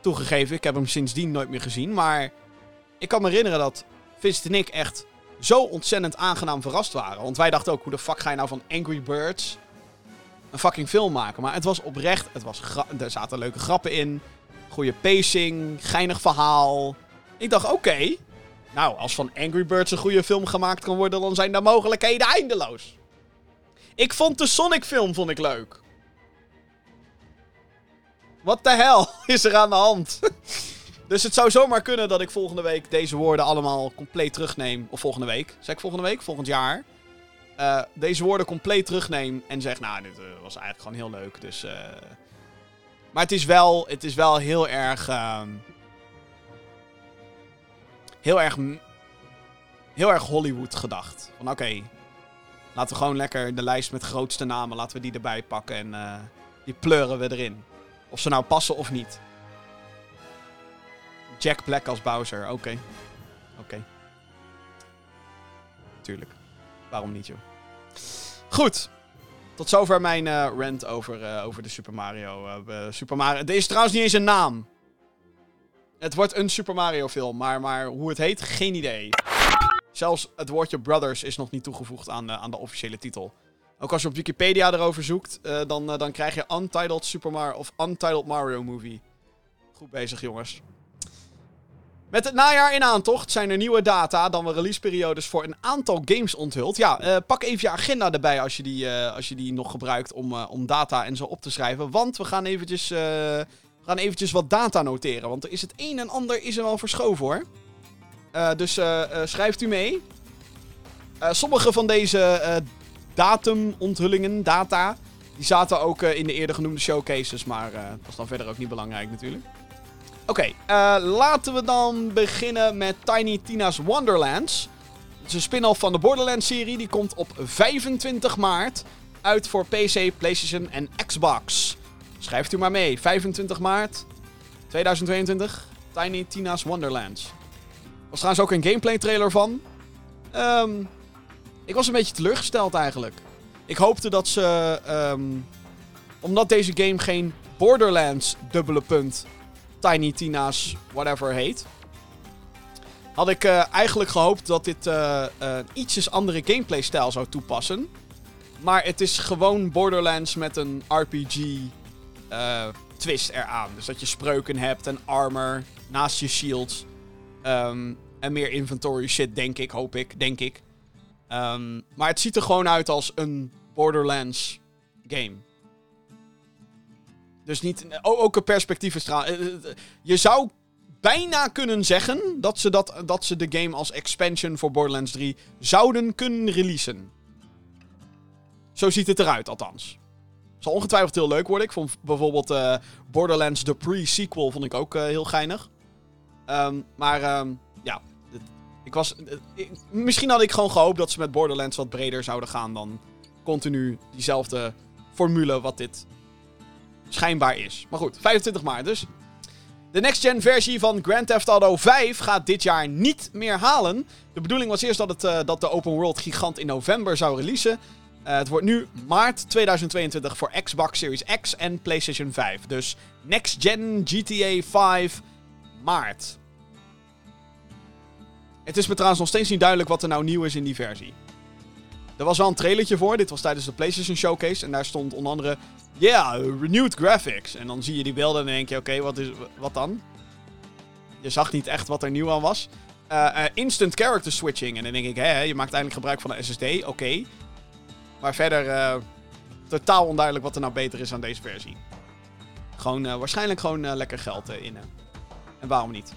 Toegegeven, ik heb hem sindsdien nooit meer gezien. Maar ik kan me herinneren dat Vincent en ik echt zo ontzettend aangenaam verrast waren. Want wij dachten ook, hoe de fuck ga je nou van Angry Birds een fucking film maken? Maar het was oprecht, het was er zaten leuke grappen in. Goede pacing, geinig verhaal. Ik dacht, oké. nou, als van Angry Birds een goede film gemaakt kan worden, dan zijn de mogelijkheden eindeloos. Ik vond de Sonic film vond ik leuk. Wat de hel is er aan de hand? Dus het zou zomaar kunnen dat ik volgende week deze woorden allemaal compleet terugneem. Of volgende week. Zeg ik volgende week? Volgend jaar. Eh, deze woorden compleet terugneem en zeg, nou, dit eh, was eigenlijk gewoon heel leuk. Dus, eh. Maar het is wel, het is wel heel erg... ehm, heel erg... Heel erg Hollywood gedacht. Van oké, laten we gewoon lekker de lijst met grootste namen, laten we die erbij pakken en die pleuren we erin. Of ze nou passen of niet. Jack Black als Bowser, oké. Oké. Tuurlijk. Waarom niet, joh. Goed. Tot zover mijn eh, rant over, eh, over de Super Mario. eh, Super Mario. Er is trouwens niet eens een naam. Het wordt een Super Mario film, maar, maar hoe het heet, geen idee. Zelfs het woordje Brothers is nog niet toegevoegd aan, aan de officiële titel. Ook als je op Wikipedia erover zoekt, eh, dan, eh, dan krijg je Untitled Super Mario of Untitled Mario Movie. Goed bezig, jongens. Met het najaar in aantocht zijn er nieuwe data dan we releaseperiodes voor een aantal games onthuld. Ja, eh, pak even je agenda erbij als je die, als je die nog gebruikt om, om data en zo op te schrijven. Want we gaan eventjes, we gaan eventjes wat data noteren. Want er is het een en ander is er wel verschoven hoor. Dus schrijft u mee. Sommige van deze datumonthullingen, data, die zaten ook eh, in de eerder genoemde showcases. Maar eh, dat is dan verder ook niet belangrijk natuurlijk. Oké, eh, laten we dan beginnen met Tiny Tina's Wonderlands. Het is een spin-off van de Borderlands-serie. Die komt op 25 maart uit voor PC, PlayStation en Xbox. Schrijft u maar mee. 25 maart 2022. Tiny Tina's Wonderlands. Er was trouwens ook een gameplay trailer van. Ehm, ik was een beetje teleurgesteld eigenlijk. Ik hoopte dat ze... ehm, omdat deze game geen Borderlands dubbele punt Tiny Tina's whatever heet. Had ik eh, eigenlijk gehoopt dat dit eh, eh, een ietsjes andere gameplay stijl zou toepassen. Maar het is gewoon Borderlands met een RPG eh, twist eraan. Dus dat je spreuken hebt en armor naast je shields. Ehm, en meer inventory shit, denk ik, hoop ik, denk ik. Ehm, maar het ziet er gewoon uit als een Borderlands game. Dus niet. Ook een perspectief is trouw- eh, eh, Je zou bijna kunnen zeggen dat ze, dat, dat ze de game als expansion voor Borderlands 3 zouden kunnen releasen. Zo ziet het eruit, althans. Zal ongetwijfeld heel leuk worden. Ik vond bijvoorbeeld eh, Borderlands The Pre-Sequel vond ik ook eh, heel geinig. Ehm, maar ehm, ja, ik was, eh, misschien had ik gewoon gehoopt dat ze met Borderlands wat breder zouden gaan dan continu diezelfde formule wat dit schijnbaar is. Maar goed, 25 maart dus. De next-gen versie van Grand Theft Auto 5 gaat dit jaar niet meer halen. De bedoeling was eerst dat, het, eh, dat de open world gigant in november zou releasen. Eh, het wordt nu maart 2022 voor Xbox Series X en PlayStation 5. Dus Next Gen GTA 5 maart. Het is me trouwens nog steeds niet duidelijk wat er nou nieuw is in die versie. Er was wel een trailertje voor. Dit was tijdens de PlayStation Showcase. En daar stond onder andere. Yeah, renewed graphics. En dan zie je die beelden en denk je: oké, wat wat, wat dan? Je zag niet echt wat er nieuw aan was. Uh, instant character switching. En dan denk ik: hè, je maakt eindelijk gebruik van een SSD. Oké. Maar verder. Uh, totaal onduidelijk wat er nou beter is aan deze versie. Gewoon, waarschijnlijk gewoon lekker geld in. en waarom niet?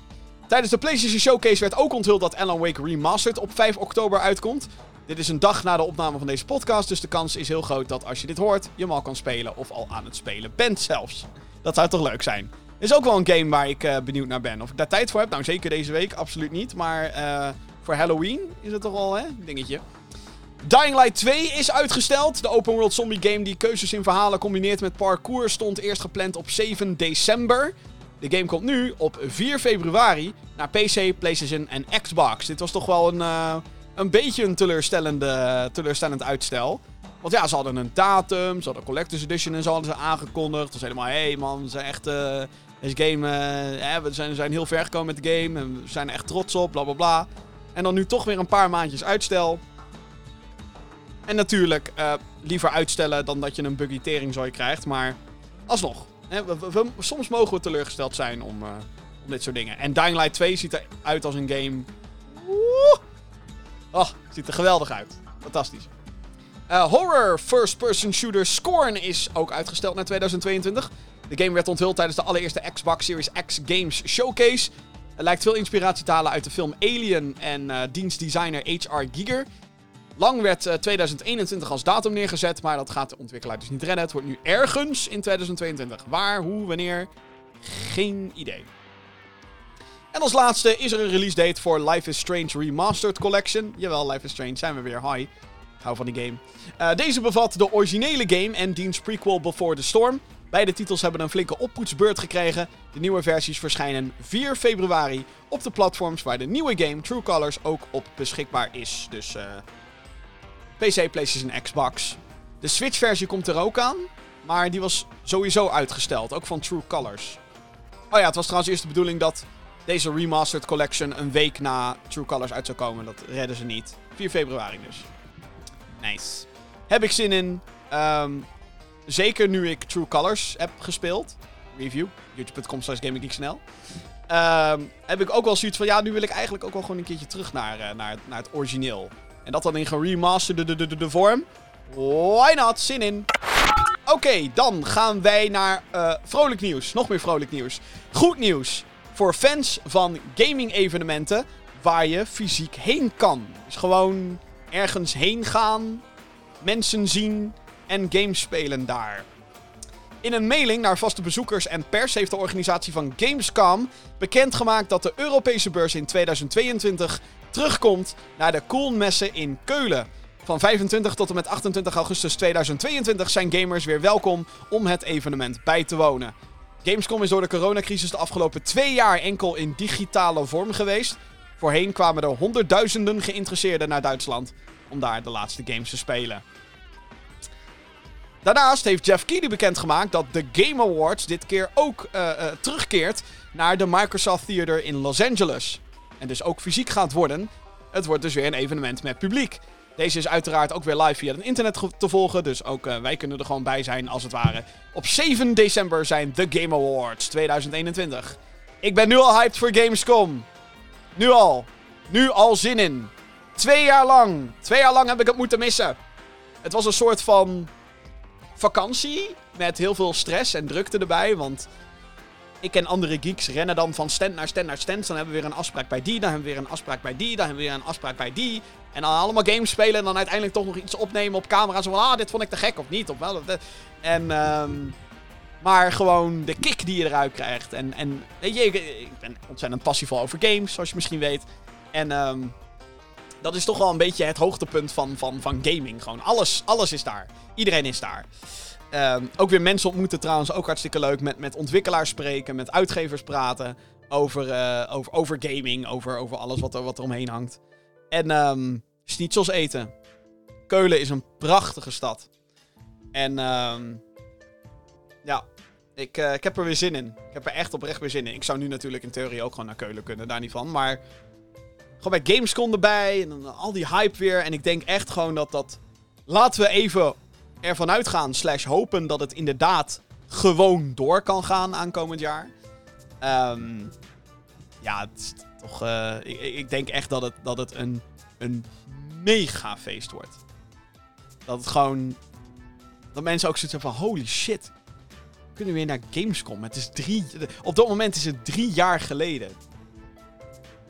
Tijdens de PlayStation Showcase werd ook onthuld dat Alan Wake Remastered op 5 oktober uitkomt. Dit is een dag na de opname van deze podcast, dus de kans is heel groot dat als je dit hoort, je hem al kan spelen of al aan het spelen bent zelfs. Dat zou toch leuk zijn. Is ook wel een game waar ik uh, benieuwd naar ben. Of ik daar tijd voor heb, nou zeker deze week, absoluut niet. Maar uh, voor Halloween is het toch al, hè, dingetje. Dying Light 2 is uitgesteld. De open world zombie game die keuzes in verhalen combineert met parkour stond eerst gepland op 7 december. De game komt nu op 4 februari naar PC, PlayStation en Xbox. Dit was toch wel een, uh, een beetje een teleurstellende, teleurstellend uitstel. Want ja, ze hadden een datum, ze hadden Collector's Edition en zo hadden ze aangekondigd. Toen zeiden maar, hé hey man, we zijn echt... Uh, game, uh, we zijn, zijn heel ver gekomen met de game en we zijn er echt trots op, bla bla bla. En dan nu toch weer een paar maandjes uitstel. En natuurlijk, liever uitstellen dan dat je een buggy teringzooi krijgt, maar alsnog. Soms mogen we teleurgesteld zijn om, uh, om dit soort dingen. En Dying Light 2 ziet eruit als een game... Woe! Oh, ziet er geweldig uit. Fantastisch. Uh, horror first-person shooter Scorn is ook uitgesteld naar 2022. De game werd onthuld tijdens de allereerste Xbox Series X Games Showcase. Er lijkt veel inspiratie te halen uit de film Alien en uh, dienstdesigner H.R. Giger. Lang werd uh, 2021 als datum neergezet, maar dat gaat de ontwikkelaar dus niet redden. Het wordt nu ergens in 2022. Waar, hoe, wanneer? Geen idee. En als laatste is er een release date voor Life is Strange Remastered Collection. Jawel, Life is Strange, zijn we weer. Hi. Hou van die game. Uh, deze bevat de originele game en diens prequel Before the Storm. Beide titels hebben een flinke oppoetsbeurt gekregen. De nieuwe versies verschijnen 4 februari op de platforms waar de nieuwe game True Colors ook op beschikbaar is. Dus uh, PC, PlayStation Xbox. De Switch-versie komt er ook aan, maar die was sowieso uitgesteld, ook van True Colors. Oh ja, het was trouwens eerst de bedoeling dat deze Remastered Collection een week na True Colors uit zou komen. Dat redden ze niet. 4 februari dus. Nice. Heb ik zin in. Um, zeker nu ik True Colors heb gespeeld. Review. youtube.com slash gaminggeeksnl. Um, heb ik ook wel zoiets van, ja, nu wil ik eigenlijk ook wel gewoon een keertje terug naar, uh, naar, naar het origineel. En dat dan in geremasterde de, de, de, de vorm. Why not? Zin in. Oké, dan gaan wij naar uh, vrolijk nieuws. Nog meer vrolijk nieuws. Goed nieuws voor fans van gaming-evenementen waar je fysiek heen kan. Dus gewoon ergens heen gaan, mensen zien en games spelen daar. In een mailing naar vaste bezoekers en pers heeft de organisatie van Gamescom bekendgemaakt dat de Europese beurs in 2022 terugkomt naar de Koolmessen in Keulen. Van 25 tot en met 28 augustus 2022 zijn gamers weer welkom om het evenement bij te wonen. Gamescom is door de coronacrisis de afgelopen twee jaar enkel in digitale vorm geweest. Voorheen kwamen er honderdduizenden geïnteresseerden naar Duitsland om daar de laatste games te spelen. Daarnaast heeft Jeff Keighley bekendgemaakt dat de Game Awards dit keer ook uh, uh, terugkeert naar de Microsoft Theater in Los Angeles. En dus ook fysiek gaat worden. Het wordt dus weer een evenement met publiek. Deze is uiteraard ook weer live via het internet te volgen. Dus ook uh, wij kunnen er gewoon bij zijn, als het ware. Op 7 december zijn de Game Awards 2021. Ik ben nu al hyped voor Gamescom. Nu al. Nu al zin in. Twee jaar lang. Twee jaar lang heb ik het moeten missen. Het was een soort van vakantie. Met heel veel stress en drukte erbij. Want ik en andere geeks rennen dan van stand naar stand naar stand. Dan hebben we weer een afspraak bij die. Dan hebben we weer een afspraak bij die. Dan hebben we weer een afspraak bij die. En dan allemaal games spelen. En dan uiteindelijk toch nog iets opnemen op camera. Zo van, ah, dit vond ik te gek of niet. Of wel. En, um, maar gewoon de kick die je eruit krijgt. En, en weet je, ik, ben ontzettend passievol over games, zoals je misschien weet. En um, dat is toch wel een beetje het hoogtepunt van, van, van gaming. Gewoon alles, alles is daar. Iedereen is daar. Um, ook weer mensen ontmoeten trouwens, ook hartstikke leuk. Met, met ontwikkelaars spreken, met uitgevers praten. Over, uh, over, over gaming, over, over alles wat er, wat er omheen hangt. En um, schnitzels eten. Keulen is een prachtige stad. En ehm ja, ik, eh, ik heb er weer zin in. Ik heb er echt oprecht weer zin in. Ik zou nu natuurlijk in theorie ook gewoon naar Keulen kunnen, daar niet van. Maar gewoon bij Gamescom erbij en dan al die hype weer. En ik denk echt gewoon dat dat... Laten we even ervan uitgaan, slash hopen dat het inderdaad gewoon door kan gaan aankomend jaar. Ehm ja, het is toch... eh, ik, ik denk echt dat het, dat het een, een mega feest wordt. Dat het gewoon... Dat mensen ook hebben van, holy shit. We kunnen weer naar Gamescom. Het is drie... Op dat moment is het drie jaar geleden.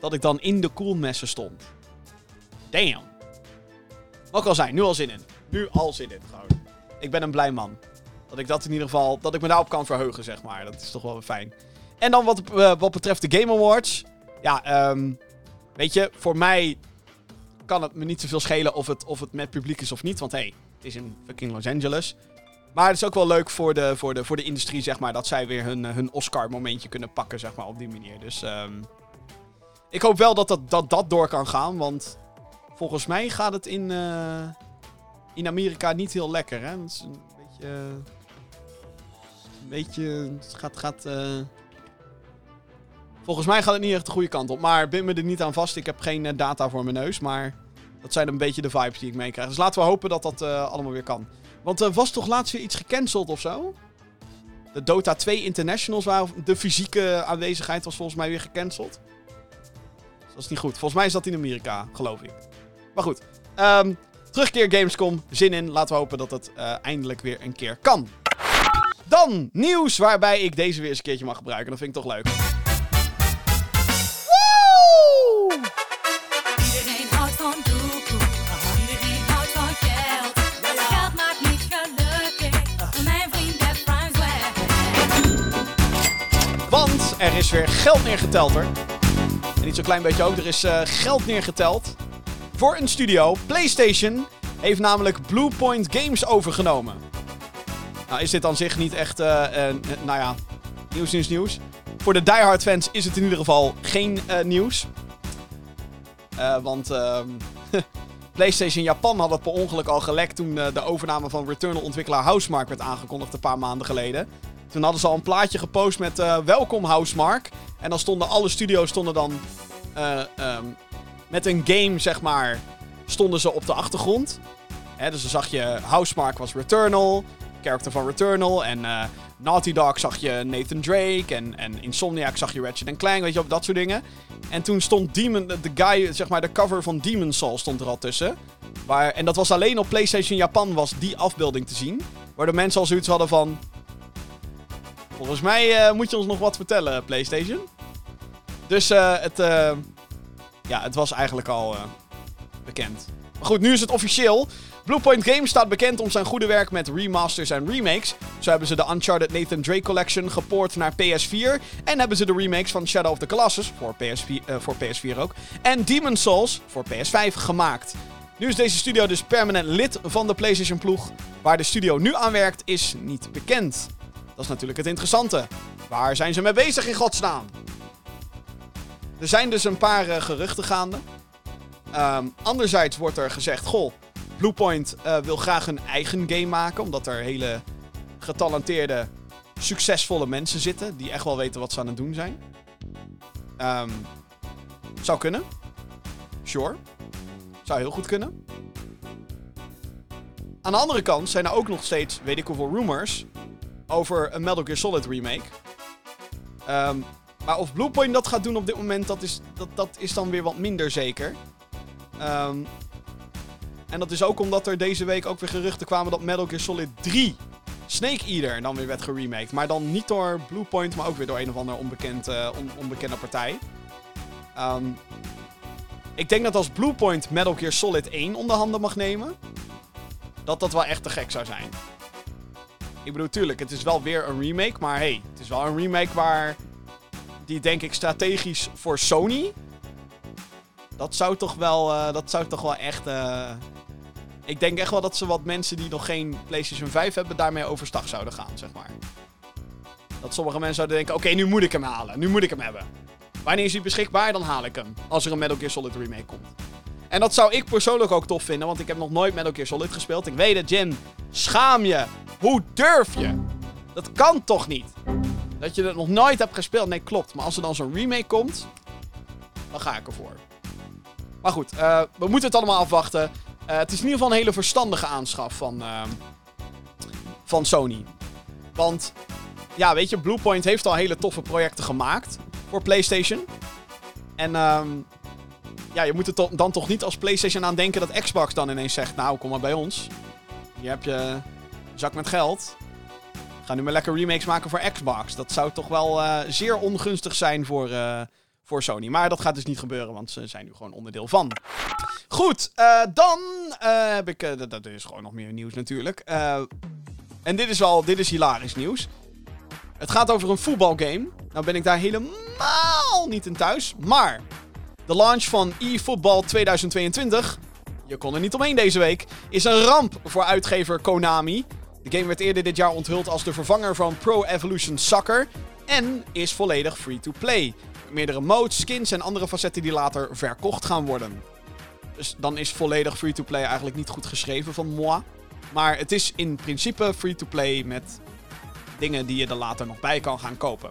Dat ik dan in de koelmessen stond. Damn. Wat kan zijn, nu al zin in. Nu al zin in, gewoon. Ik ben een blij man. Dat ik dat in ieder geval... Dat ik me daarop kan verheugen, zeg maar. Dat is toch wel fijn. En dan wat, eh, wat betreft de Game Awards. Ja, ehm weet je, voor mij kan het me niet zoveel schelen of het, of het met publiek is of niet. Want hé, hey, het is in fucking Los Angeles. Maar het is ook wel leuk voor de, voor de, voor de industrie, zeg maar. Dat zij weer hun, hun Oscar-momentje kunnen pakken, zeg maar, op die manier. Dus ehm ik hoop wel dat dat, dat dat door kan gaan. Want volgens mij gaat het in, eh, in Amerika niet heel lekker, hè. Is een beetje... een beetje... Het gaat... gaat eh, Volgens mij gaat het niet echt de goede kant op. Maar bind me er niet aan vast. Ik heb geen eh, data voor mijn neus. Maar dat zijn een beetje de vibes die ik meekrijg. Dus laten we hopen dat dat eh, allemaal weer kan. Want er was toch laatst weer iets gecanceld of zo? De Dota 2 Internationals waren... De fysieke aanwezigheid was volgens mij weer gecanceld. Dat is niet goed. Volgens mij is dat in Amerika, geloof ik. Maar goed. Ehm, terugkeer Gamescom. Zin in. Laten we hopen dat het eh, eindelijk weer een keer kan. Dan nieuws waarbij ik deze weer eens een keertje mag gebruiken. Dat vind ik toch leuk. Want er is weer geld neergeteld hoor. En niet zo'n klein beetje ook. Er is eh, geld neergeteld voor een studio. PlayStation heeft namelijk Bluepoint Games overgenomen. Nou is dit aan zich niet echt, eh, eh, nou ja, nieuws, nieuws, nieuws. Voor de diehard fans is het in ieder geval geen eh, nieuws. Want ehm, PlayStation Japan had het per ongeluk al gelekt toen de overname van Returnal-ontwikkelaar Housemark werd aangekondigd een paar maanden geleden. Toen hadden ze al een plaatje gepost met welkom Housemark. En dan stonden alle studio's stonden dan ehm, met een game, zeg maar, stonden ze op de achtergrond. Dus dan zag je Housemark was Returnal, character van Returnal. En eh, Naughty Dog zag je Nathan Drake. En, en Insomniac zag je Ratchet Clank, weet je, dat soort dingen. En toen stond Demon, de guy, zeg maar, de cover van Demon Souls stond er al tussen. Waar, en dat was alleen op PlayStation Japan was die afbeelding te zien. Waardoor mensen al zoiets hadden van... Volgens mij eh, moet je ons nog wat vertellen, PlayStation. Dus eh, het, ja, het was eigenlijk al eh, bekend. Maar goed, nu is het officieel. Bluepoint Games staat bekend om zijn goede werk met remasters en remakes. Zo hebben ze de Uncharted Nathan Drake Collection gepoord naar PS4. En hebben ze de remakes van Shadow of the Colossus, voor, PS4, eh, voor PS4 ook, en Demon Souls, voor PS5, gemaakt. Nu is deze studio dus permanent lid van de PlayStation ploeg. Waar de studio nu aan werkt is niet bekend. Dat is natuurlijk het interessante. Waar zijn ze mee bezig in godsnaam? Er zijn dus een paar eh, geruchten gaande. Ehm, anderzijds wordt er gezegd: Goh, Bluepoint eh, wil graag een eigen game maken. Omdat er hele getalenteerde, succesvolle mensen zitten. Die echt wel weten wat ze aan het doen zijn. Ehm, zou kunnen. Sure. Zou heel goed kunnen. Aan de andere kant zijn er ook nog steeds, weet ik hoeveel rumors. over een Metal Gear Solid remake. Ehm, maar of Bluepoint dat gaat doen op dit moment, dat is, dat, dat is dan weer wat minder zeker. Ehm, en dat is ook omdat er deze week ook weer geruchten kwamen dat Metal Gear Solid 3 Snake Eater dan weer werd geremaked. Maar dan niet door Bluepoint, maar ook weer door een of andere onbekend, eh, on- onbekende partij. Ehm, ik denk dat als Bluepoint Metal Gear Solid 1 onder handen mag nemen, dat dat wel echt te gek zou zijn. Ik bedoel, tuurlijk, het is wel weer een remake, maar hey, het is wel een remake waar die denk ik strategisch voor Sony. Dat zou toch wel, eh, dat zou toch wel echt. eh, ik denk echt wel dat ze wat mensen die nog geen PlayStation 5 hebben, daarmee overstag zouden gaan, zeg maar. Dat sommige mensen zouden denken: oké, nu moet ik hem halen, nu moet ik hem hebben. Wanneer is hij beschikbaar? Dan haal ik hem. Als er een Metal Gear Solid remake komt. En dat zou ik persoonlijk ook tof vinden, want ik heb nog nooit Metal Gear Solid gespeeld. Ik weet het, Jim. Schaam je. Hoe durf je? Dat kan toch niet? Dat je het nog nooit hebt gespeeld. Nee, klopt. Maar als er dan zo'n remake komt, dan ga ik ervoor. Maar goed, eh, we moeten het allemaal afwachten. Eh, het is in ieder geval een hele verstandige aanschaf van, ehm, van Sony. Want, ja, weet je, Bluepoint heeft al hele toffe projecten gemaakt voor PlayStation. En, ehm, ja, je moet er dan toch niet als PlayStation aan denken dat Xbox dan ineens zegt: Nou, kom maar bij ons. Hier heb je een zak met geld. Ga nu maar lekker remakes maken voor Xbox. Dat zou toch wel eh, zeer ongunstig zijn voor, eh, voor Sony. Maar dat gaat dus niet gebeuren, want ze zijn nu gewoon onderdeel van. Goed, eh, dan heb ik. dat- is gewoon nog meer nieuws natuurlijk. En dit is wel. Dit is hilarisch nieuws. Het gaat over een voetbalgame. Nou ben ik daar helemaal niet in thuis. Maar de launch van eFootball 2022. Je kon er niet omheen deze week. Is een ramp voor uitgever Konami. De game werd eerder dit jaar onthuld als de vervanger van Pro Evolution Soccer. En is volledig free-to-play. Meerdere modes, skins en andere facetten die later verkocht gaan worden. Dus dan is volledig free-to-play eigenlijk niet goed geschreven van moi. Maar het is in principe free-to-play met dingen die je er later nog bij kan gaan kopen.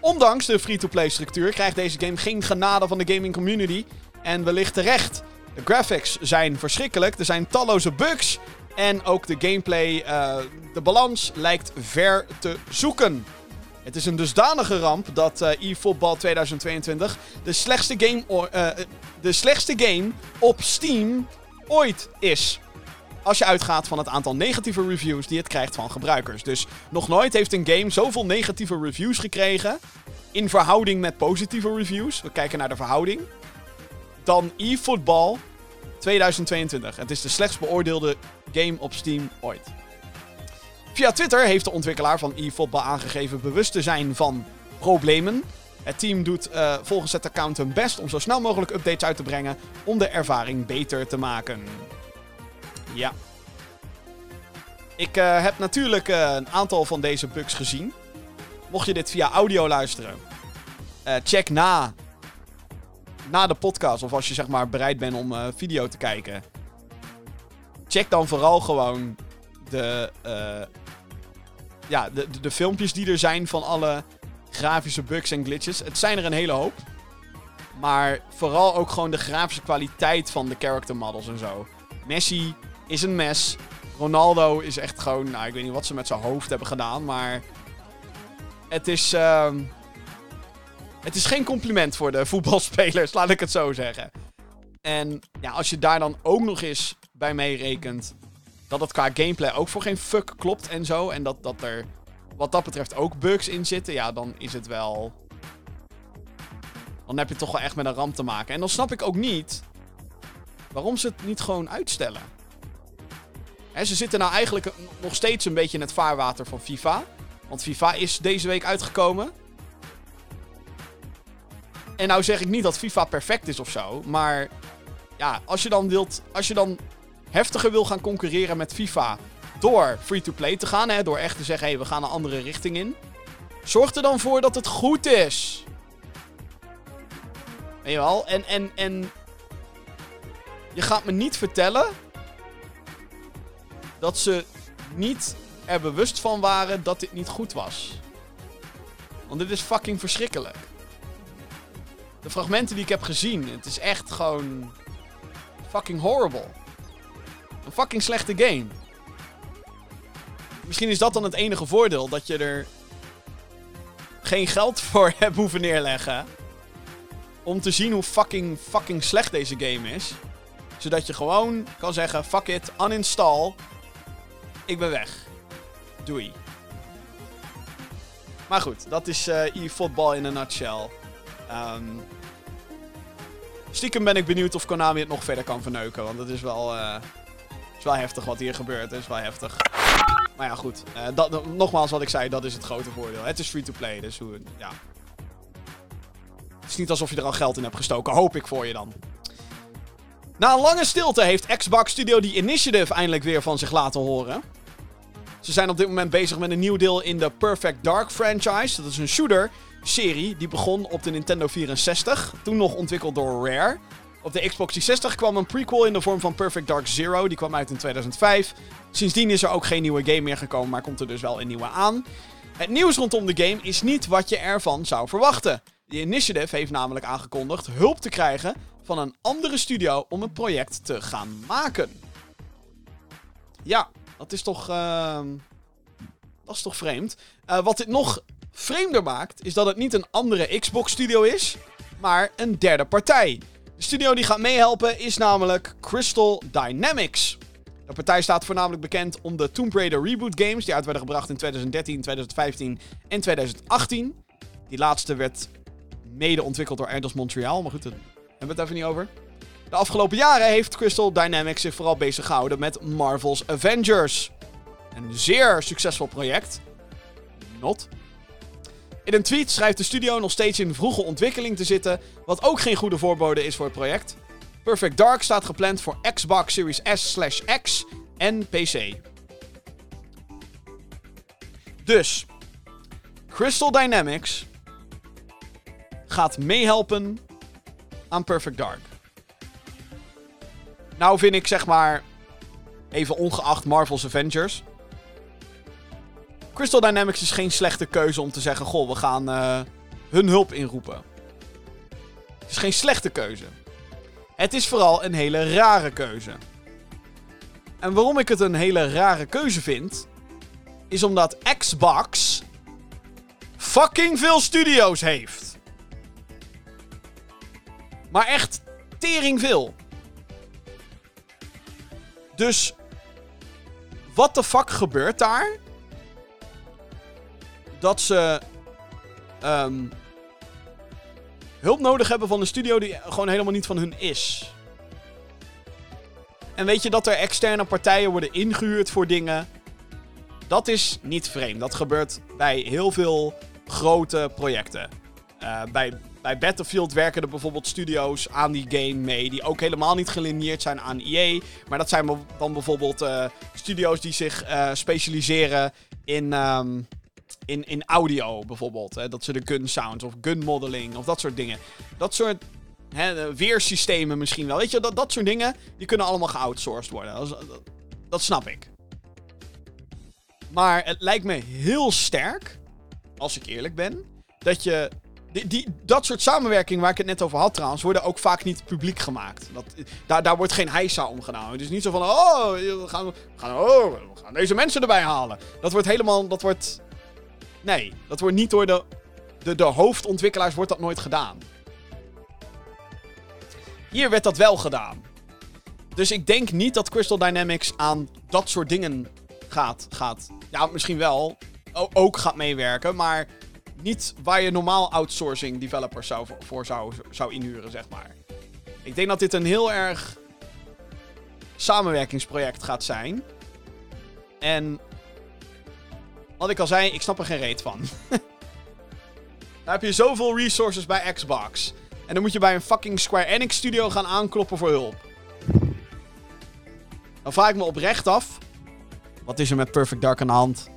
Ondanks de free-to-play structuur krijgt deze game geen genade van de gaming community. En wellicht terecht. De graphics zijn verschrikkelijk, er zijn talloze bugs. En ook de gameplay, eh, de balans lijkt ver te zoeken. Het is een dusdanige ramp dat eh eFootball 2022 de slechtste, game eh, de slechtste game op Steam ooit is. Als je uitgaat van het aantal negatieve reviews die het krijgt van gebruikers. Dus nog nooit heeft een game zoveel negatieve reviews gekregen. In verhouding met positieve reviews. We kijken naar de verhouding. Dan eFootball 2022. Het is de slechtst beoordeelde game op Steam ooit. Via Twitter heeft de ontwikkelaar van eFootball aangegeven bewust te zijn van problemen. Het team doet eh, volgens het account hun best om zo snel mogelijk updates uit te brengen om de ervaring beter te maken. Ja. Ik eh, heb natuurlijk eh, een aantal van deze bugs gezien. Mocht je dit via audio luisteren, check na, na de podcast of als je zeg maar bereid bent om eh, video te kijken. Check dan vooral gewoon de, eh, ja, de, de, filmpjes die er zijn van alle grafische bugs en glitches. Het zijn er een hele hoop. Maar vooral ook gewoon de grafische kwaliteit van de character models en zo. Messi is een mes. Ronaldo is echt gewoon... Nou, ik weet niet wat ze met zijn hoofd hebben gedaan, maar... Het is... ehm, het is geen compliment voor de voetbalspelers, laat ik het zo zeggen. En ja, als je daar dan ook nog eens bij meerekent... dat het qua gameplay ook voor geen fuck klopt en zo... en dat, dat er wat dat betreft ook bugs in zitten... ja, dan is het wel... Dan heb je toch wel echt met een ramp te maken. En dan snap ik ook niet waarom ze het niet gewoon uitstellen. Ze zitten nou eigenlijk nog steeds een beetje in het vaarwater van FIFA. Want FIFA is deze week uitgekomen. En nou zeg ik niet dat FIFA perfect is of zo. Maar ja, als je dan wilt. Als je dan heftiger wil gaan concurreren met FIFA. Door free-to-play te gaan. Hè, door echt te zeggen: hé, hey, we gaan een andere richting in. Zorg er dan voor dat het goed is. Weet je wel? En, en, en. Je gaat me niet vertellen. dat ze niet er bewust van waren dat dit niet goed was. Want dit is fucking verschrikkelijk. De fragmenten die ik heb gezien, het is echt gewoon. fucking horrible. Een fucking slechte game. Misschien is dat dan het enige voordeel, dat je er geen geld voor hebt hoeven neerleggen om te zien hoe fucking, fucking slecht deze game is. Zodat je gewoon kan zeggen, fuck it, uninstall. Ik ben weg. Doei. Maar goed, dat is eh e-football in a nutshell. Ehm, stiekem ben ik benieuwd of Konami het nog verder kan verneuken. Want het is wel, eh, is wel heftig wat hier gebeurt. Het is wel heftig. Maar ja, goed. Eh, dat, nogmaals wat ik zei, dat is het grote voordeel. Het is free-to-play, dus hoe, ja. Het is niet alsof je er al geld in hebt gestoken, hoop ik voor je dan. Na een lange stilte heeft Xbox Studio The Initiative eindelijk weer van zich laten horen. Ze zijn op dit moment bezig met een nieuw deel in de Perfect Dark franchise. Dat is een shooter-serie die begon op de Nintendo 64. Toen nog ontwikkeld door Rare. Op de Xbox 360 kwam een prequel in de vorm van Perfect Dark Zero. Die kwam uit in 2005. Sindsdien is er ook geen nieuwe game meer gekomen, maar komt er dus wel een nieuwe aan. Het nieuws rondom de game is niet wat je ervan zou verwachten. The Initiative heeft namelijk aangekondigd hulp te krijgen van een andere studio om het project te gaan maken. Ja, dat is toch. ehm, dat is toch vreemd. Eh, wat dit nog vreemder maakt, is dat het niet een andere Xbox-studio is, maar een derde partij. De studio die gaat meehelpen is namelijk Crystal Dynamics. De partij staat voornamelijk bekend om de Tomb Raider reboot games die uit werden gebracht in 2013, 2015 en 2018. Die laatste werd mede ontwikkeld door Eidos Montreal, maar goed, daar hebben we het even niet over. De afgelopen jaren heeft Crystal Dynamics zich vooral bezig gehouden met Marvel's Avengers. Een zeer succesvol project. Not. In een tweet schrijft de studio nog steeds in vroege ontwikkeling te zitten, wat ook geen goede voorbode is voor het project. Perfect Dark staat gepland voor Xbox Series S/X en PC. Dus, Crystal Dynamics gaat meehelpen aan Perfect Dark. Nou vind ik zeg maar, even ongeacht Marvel's Avengers, Crystal Dynamics is geen slechte keuze om te zeggen: Goh, we gaan eh, hun hulp inroepen. Het is geen slechte keuze. Het is vooral een hele rare keuze. En waarom ik het een hele rare keuze vind, is omdat Xbox fucking veel studio's heeft. Maar echt tering veel. Dus wat de fuck gebeurt daar? Dat ze ehm, hulp nodig hebben van een studio die gewoon helemaal niet van hun is. En weet je dat er externe partijen worden ingehuurd voor dingen? Dat is niet vreemd. Dat gebeurt bij heel veel grote projecten. Eh, bij, bij Battlefield werken er bijvoorbeeld studio's aan die game mee. Die ook helemaal niet gelineerd zijn aan EA. Maar dat zijn dan bijvoorbeeld eh, studio's die zich eh, specialiseren in. ehm, in, in audio bijvoorbeeld. Hè? Dat ze de gun sounds of gun modeling of dat soort dingen. Dat soort hè, weersystemen misschien wel. Weet je, dat, dat soort dingen, die kunnen allemaal geoutsourced worden. Dat, dat snap ik. Maar het lijkt me heel sterk, als ik eerlijk ben, dat je... Die, die, dat soort samenwerking waar ik het net over had trouwens, worden ook vaak niet publiek gemaakt. Dat, daar, daar wordt geen heisa om gedaan. Het is niet zo van, oh, we gaan, we gaan, oh, we gaan deze mensen erbij halen. Dat wordt helemaal, dat wordt Nee, dat wordt niet door de, de, de hoofdontwikkelaars wordt dat nooit gedaan. Hier werd dat wel gedaan. Dus ik denk niet dat Crystal Dynamics aan dat soort dingen gaat. gaat ja, misschien wel. ook gaat meewerken, maar niet waar je normaal outsourcing developers zou, voor zou, zou inhuren, zeg maar. Ik denk dat dit een heel erg samenwerkingsproject gaat zijn. En wat ik al zei, ik snap er geen reet van. Daar heb je zoveel resources bij Xbox. En dan moet je bij een fucking Square Enix studio gaan aankloppen voor hulp. Dan vraag ik me oprecht af. Wat is er met Perfect Dark aan de hand?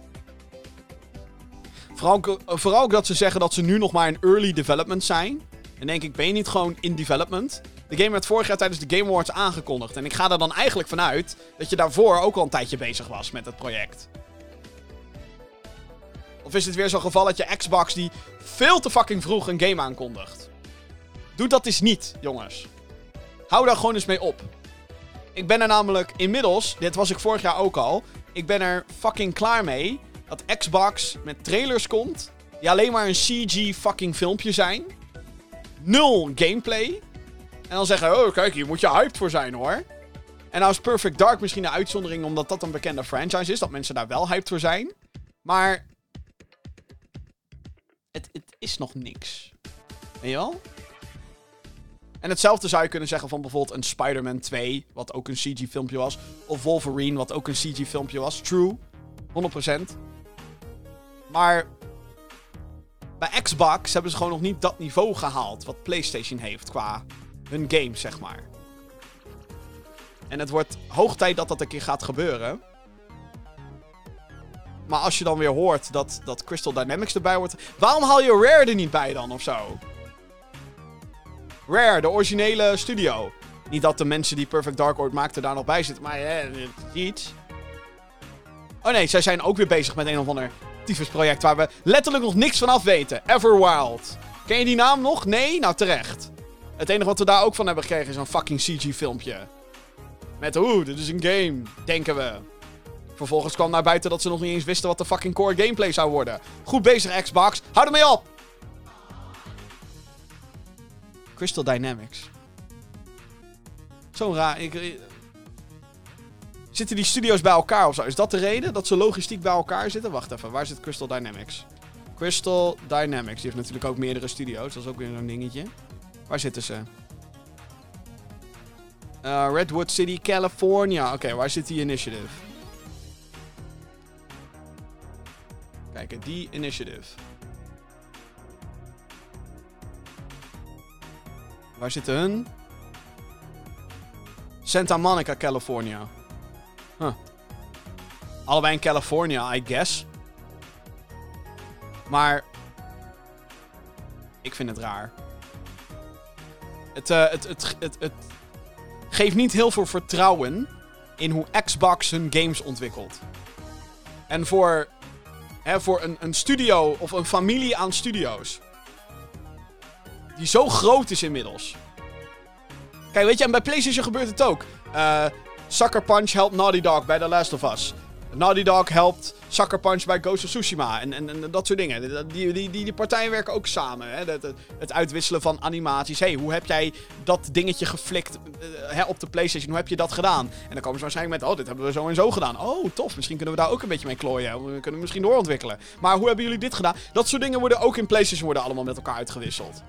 Vooral, ook- vooral ook dat ze zeggen dat ze nu nog maar in early development zijn. En denk ik, ben je niet gewoon in development? De game werd vorig jaar tijdens de Game Awards aangekondigd. En ik ga er dan eigenlijk vanuit dat je daarvoor ook al een tijdje bezig was met het project. Of is het weer zo'n geval dat je Xbox die veel te fucking vroeg een game aankondigt? Doe dat eens niet, jongens. Hou daar gewoon eens mee op. Ik ben er namelijk inmiddels, dit was ik vorig jaar ook al, ik ben er fucking klaar mee dat Xbox met trailers komt die alleen maar een CG fucking filmpje zijn. Nul gameplay. En dan zeggen, oh kijk, hier moet je hyped voor zijn hoor. En nou is Perfect Dark misschien een uitzondering omdat dat een bekende franchise is, dat mensen daar wel hyped voor zijn. Maar het, het is nog niks. Weet je wel? En hetzelfde zou je kunnen zeggen van bijvoorbeeld een Spider-Man 2, wat ook een CG-filmpje was. Of Wolverine, wat ook een CG-filmpje was. True. 100%. Maar bij Xbox hebben ze gewoon nog niet dat niveau gehaald wat PlayStation heeft qua hun games, zeg maar. En het wordt hoog tijd dat dat een keer gaat gebeuren. Maar als je dan weer hoort dat, dat Crystal Dynamics erbij hoort. Waarom haal je Rare er niet bij dan of zo? Rare, de originele studio. Niet dat de mensen die Perfect Dark ooit maakten daar nog bij zitten, maar hè, niet. Oh nee, zij zijn ook weer bezig met een of ander tyfusproject waar we letterlijk nog niks van af weten. Everwild. Ken je die naam nog? Nee? Nou, terecht. Het enige wat we daar ook van hebben gekregen is een fucking CG-filmpje. Met, oeh, dit is een game, denken we. Vervolgens kwam naar buiten dat ze nog niet eens wisten wat de fucking core gameplay zou worden. Goed bezig, Xbox. Hou ermee op! Crystal Dynamics. Zo'n raar... Ik, Zitten die studio's bij elkaar of zo? Is dat de reden? Dat ze logistiek bij elkaar zitten? Wacht even, waar zit Crystal Dynamics? Crystal Dynamics. Die heeft natuurlijk ook meerdere studio's. Dat is ook weer zo'n dingetje. Waar zitten ze? Eh, Redwood City, California. Oké, waar zit die initiative? Kijken, die initiative. Waar zitten hun? Santa Monica, California. Huh. Allebei in California, I guess. Maar. Ik vind het raar. Het, eh, het, het, het, het geeft niet heel veel vertrouwen in hoe Xbox hun games ontwikkelt. En voor, voor een, een studio of een familie aan studio's. Die zo groot is inmiddels. Kijk, weet je, en bij PlayStation gebeurt het ook. Eh Sucker Punch helpt Naughty Dog bij The Last of Us. Naughty Dog helpt Sucker Punch bij Ghost of Tsushima. En, en, en dat soort dingen. Die, die, die, die partijen werken ook samen. Hè? Het, het, uitwisselen van animaties. hey, hoe heb jij dat dingetje geflikt eh, hè, op de PlayStation? Hoe heb je dat gedaan? En dan komen ze waarschijnlijk met: Oh, dit hebben we zo en zo gedaan. Oh, tof. Misschien kunnen we daar ook een beetje mee klooien. We kunnen misschien doorontwikkelen. Maar hoe hebben jullie dit gedaan? Dat soort dingen worden ook in PlayStation worden allemaal met elkaar uitgewisseld.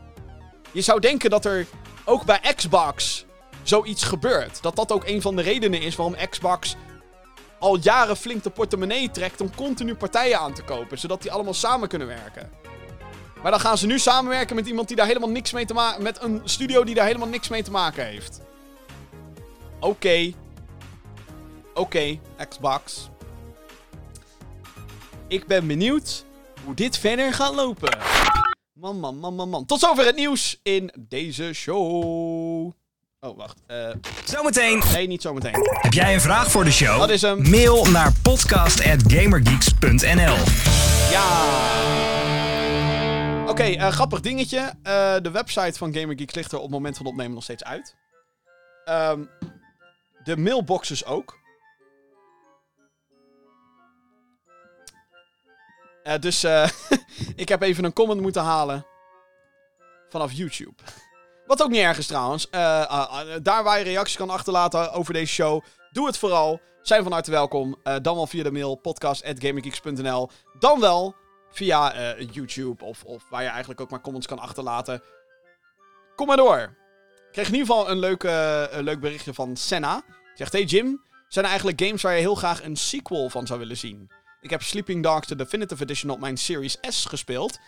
Je zou denken dat er ook bij Xbox zoiets gebeurt. Dat dat ook een van de redenen is waarom Xbox al jaren flink de portemonnee trekt om continu partijen aan te kopen, zodat die allemaal samen kunnen werken. Maar dan gaan ze nu samenwerken met iemand die daar helemaal niks mee te maken, met een studio die daar helemaal niks mee te maken heeft. Oké. Oké, Xbox. Ik ben benieuwd hoe dit verder gaat lopen. Man, man, man, man, man. Tot zover het nieuws in deze show. Oh, wacht. Eh Zometeen nee, niet zometeen. heb jij een vraag voor de show? Dat is hem. Mail naar podcast.gamergeeks.nl Ja. Oké, eh, grappig dingetje. Eh, de website van GamerGeeks ligt er op het moment van opnemen nog steeds uit. Ehm, de mailboxes ook. Eh, dus ik heb even een comment moeten halen vanaf YouTube. Wat ook niet erg is trouwens. Eh, ah, ah, daar waar je reacties kan achterlaten over deze show, doe het vooral. Zijn van harte welkom. Eh, dan wel via de mail podcast.gamergeeks.nl. Dan wel via eh, YouTube of, of waar je eigenlijk ook maar comments kan achterlaten. Kom maar door. Ik kreeg in ieder geval een leuk, eh, een leuk berichtje van Senna. Die zegt, hey Jim, zijn er eigenlijk games waar je heel graag een sequel van zou willen zien? Ik heb Sleeping Dogs The Definitive Edition op mijn Series S gespeeld.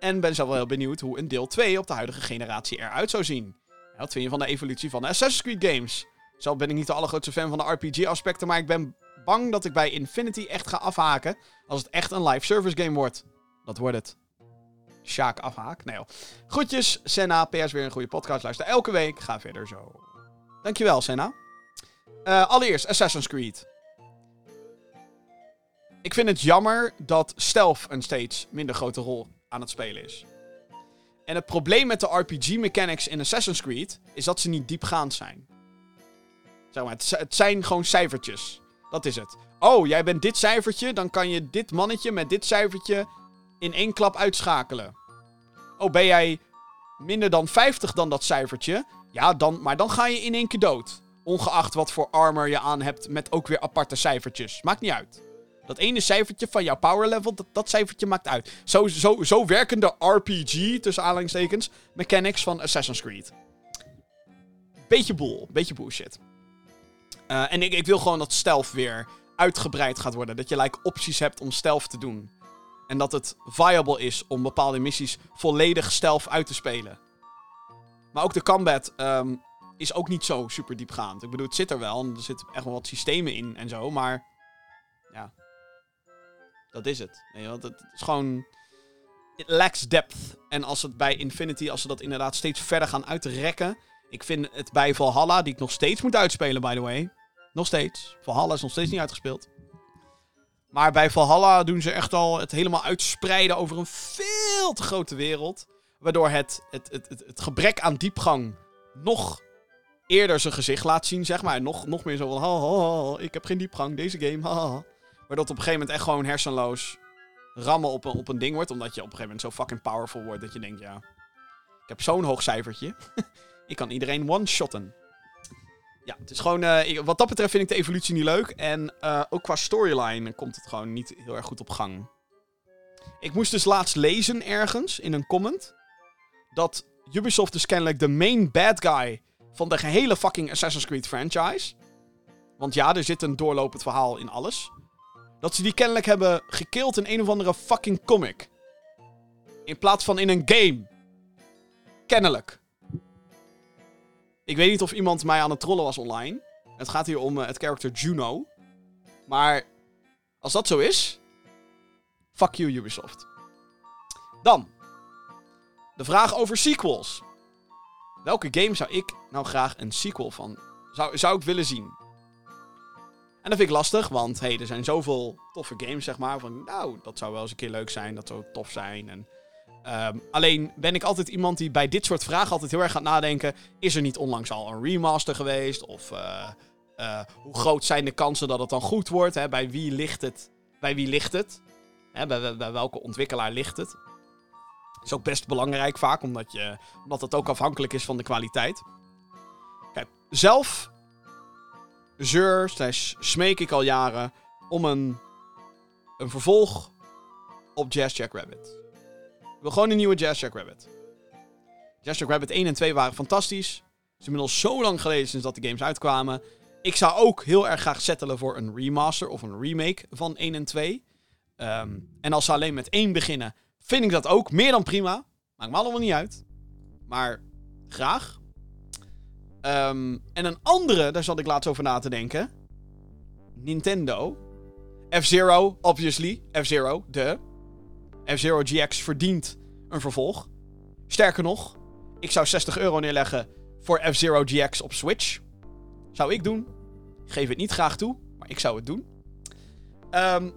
En ben zelf wel heel benieuwd hoe een deel 2 op de huidige generatie eruit zou zien. Wat vind je van de evolutie van de Assassin's Creed games? Zelf ben ik niet de allergrootste fan van de RPG-aspecten, maar ik ben bang dat ik bij Infinity echt ga afhaken als het echt een live service game wordt. Dat wordt het. Sjaak afhaak? Nee joh. Groetjes, Senna. PS weer een goede podcast. Luister elke week. Ga verder zo. Dankjewel, Senna. Eh, allereerst, Assassin's Creed. Ik vind het jammer dat stealth een steeds minder grote rol aan het spelen is. En het probleem met de RPG-mechanics in Assassin's Creed is dat ze niet diepgaand zijn. Zeg maar, het, zijn gewoon cijfertjes. Dat is het. Oh, jij bent dit cijfertje, dan kan je dit mannetje met dit cijfertje in één klap uitschakelen. Oh, ben jij minder dan 50 dan dat cijfertje? Ja, dan, maar dan ga je in één keer dood. Ongeacht wat voor armor je aan hebt met ook weer aparte cijfertjes. Maakt niet uit. Dat ene cijfertje van jouw power level, dat, cijfertje maakt uit. Zo, zo, zo werken de RPG, tussen aanhalingstekens, mechanics van Assassin's Creed. Beetje boel, beetje bullshit. Eh, en ik, ik wil gewoon dat stealth weer uitgebreid gaat worden. Dat je like, opties hebt om stealth te doen. En dat het viable is om bepaalde missies volledig stealth uit te spelen. Maar ook de combat ehm, is ook niet zo super diepgaand. Ik bedoel, het zit er wel. En er zitten echt wel wat systemen in en zo. Maar ja, dat is het. Want het is gewoon... It lacks depth. En als het bij Infinity, als ze dat inderdaad steeds verder gaan uitrekken... Ik vind het bij Valhalla, die ik nog steeds moet uitspelen, by the way. Nog steeds. Valhalla is nog steeds niet uitgespeeld. Maar bij Valhalla doen ze echt al het helemaal uitspreiden over een veel te grote wereld. Waardoor het, het, het, het, het gebrek aan diepgang nog eerder zijn gezicht laat zien, zeg maar. Nog, nog meer zo van, ha, ha, ik heb geen diepgang, deze game, ha, Waardoor het op een gegeven moment echt gewoon hersenloos rammen op een, op een ding wordt. Omdat je op een gegeven moment zo fucking powerful wordt dat je denkt, ja, ik heb zo'n hoog cijfertje. ik kan iedereen one-shotten. Ja, het is gewoon, eh, wat dat betreft vind ik de evolutie niet leuk. En eh, ook qua storyline komt het gewoon niet heel erg goed op gang. Ik moest dus laatst lezen ergens in een comment dat Ubisoft dus kennelijk de main bad guy van de gehele fucking Assassin's Creed franchise. Want ja, er zit een doorlopend verhaal in alles. Dat ze die kennelijk hebben gekild in een of andere fucking comic. In plaats van in een game. Kennelijk. Ik weet niet of iemand mij aan het trollen was online. Het gaat hier om eh, het karakter Juno. Maar als dat zo is. Fuck you, Ubisoft. Dan. De vraag over sequels. Welke game zou ik nou graag een sequel van zou, zou ik willen zien? En dat vind ik lastig, want hey, er zijn zoveel toffe games, zeg maar. Van, nou, dat zou wel eens een keer leuk zijn, dat zou tof zijn. En, ehm, alleen ben ik altijd iemand die bij dit soort vragen altijd heel erg gaat nadenken. Is er niet onlangs al een remaster geweest? Of eh, eh, hoe groot zijn de kansen dat het dan goed wordt? Hè? Bij wie ligt het? Bij wie ligt het? Hè? Bij, welke ontwikkelaar ligt het? is ook best belangrijk vaak, omdat, je, omdat het ook afhankelijk is van de kwaliteit. Kijk, zelf zeur slash smeek ik al jaren om een, een vervolg op Jazz Jack Rabbit. Ik wil gewoon een nieuwe Jazz Jack Rabbit. Jazz Jack Rabbit 1 en 2 waren fantastisch. Het is inmiddels zo lang geleden sinds dat de games uitkwamen. Ik zou ook heel erg graag settelen voor een remaster of een remake van 1 en 2. Ehm, en als ze alleen met 1 beginnen, vind ik dat ook meer dan prima. Maakt me allemaal niet uit. Maar graag. Ehm, en een andere, daar zat ik laatst over na te denken. Nintendo. F-Zero, obviously. F-Zero, de. F-Zero GX verdient een vervolg. Sterker nog, ik zou 60 euro neerleggen voor F-Zero GX op Switch. Zou ik doen. Ik geef het niet graag toe, maar ik zou het doen. Ehm,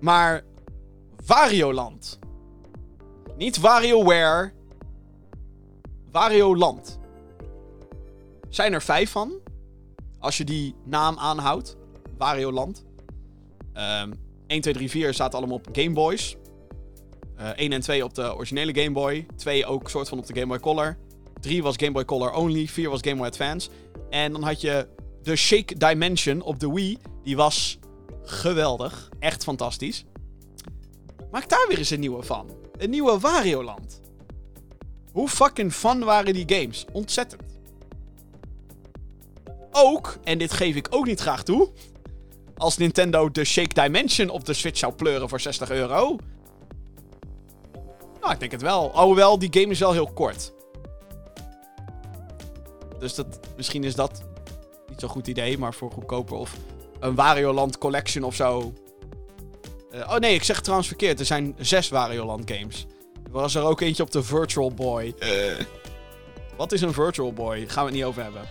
maar Varioland. Niet WarioWare. Varioland. Zijn er vijf van. Als je die naam aanhoudt. Varioland. Ehm 1, 2, 3, 4 zaten allemaal op Game Boys. Eh 1 en 2 op de originele Game Boy. 2 ook soort van op de Game Boy Color. 3 was Game Boy Color only. 4 was Game Boy Advance. En dan had je de Shake Dimension op de Wii. Die was geweldig. Echt fantastisch. Maak daar weer eens een nieuwe van. Een nieuwe Wario-land. Hoe fucking fun waren die games? Ontzettend. Ook, en dit geef ik ook niet graag toe. Als Nintendo de Shake Dimension op de Switch zou pleuren voor 60 euro. Nou, ik denk het wel. Alhoewel, die game is wel heel kort. Dus dat, misschien is dat niet zo'n goed idee, maar voor goedkoper. Of een Wario Land Collection of zo. Eh, oh nee, ik zeg het trouwens verkeerd. Er zijn zes Wario Land games. Er was er ook eentje op de Virtual Boy. Eh. Wat is een Virtual Boy? Gaan we het niet over hebben.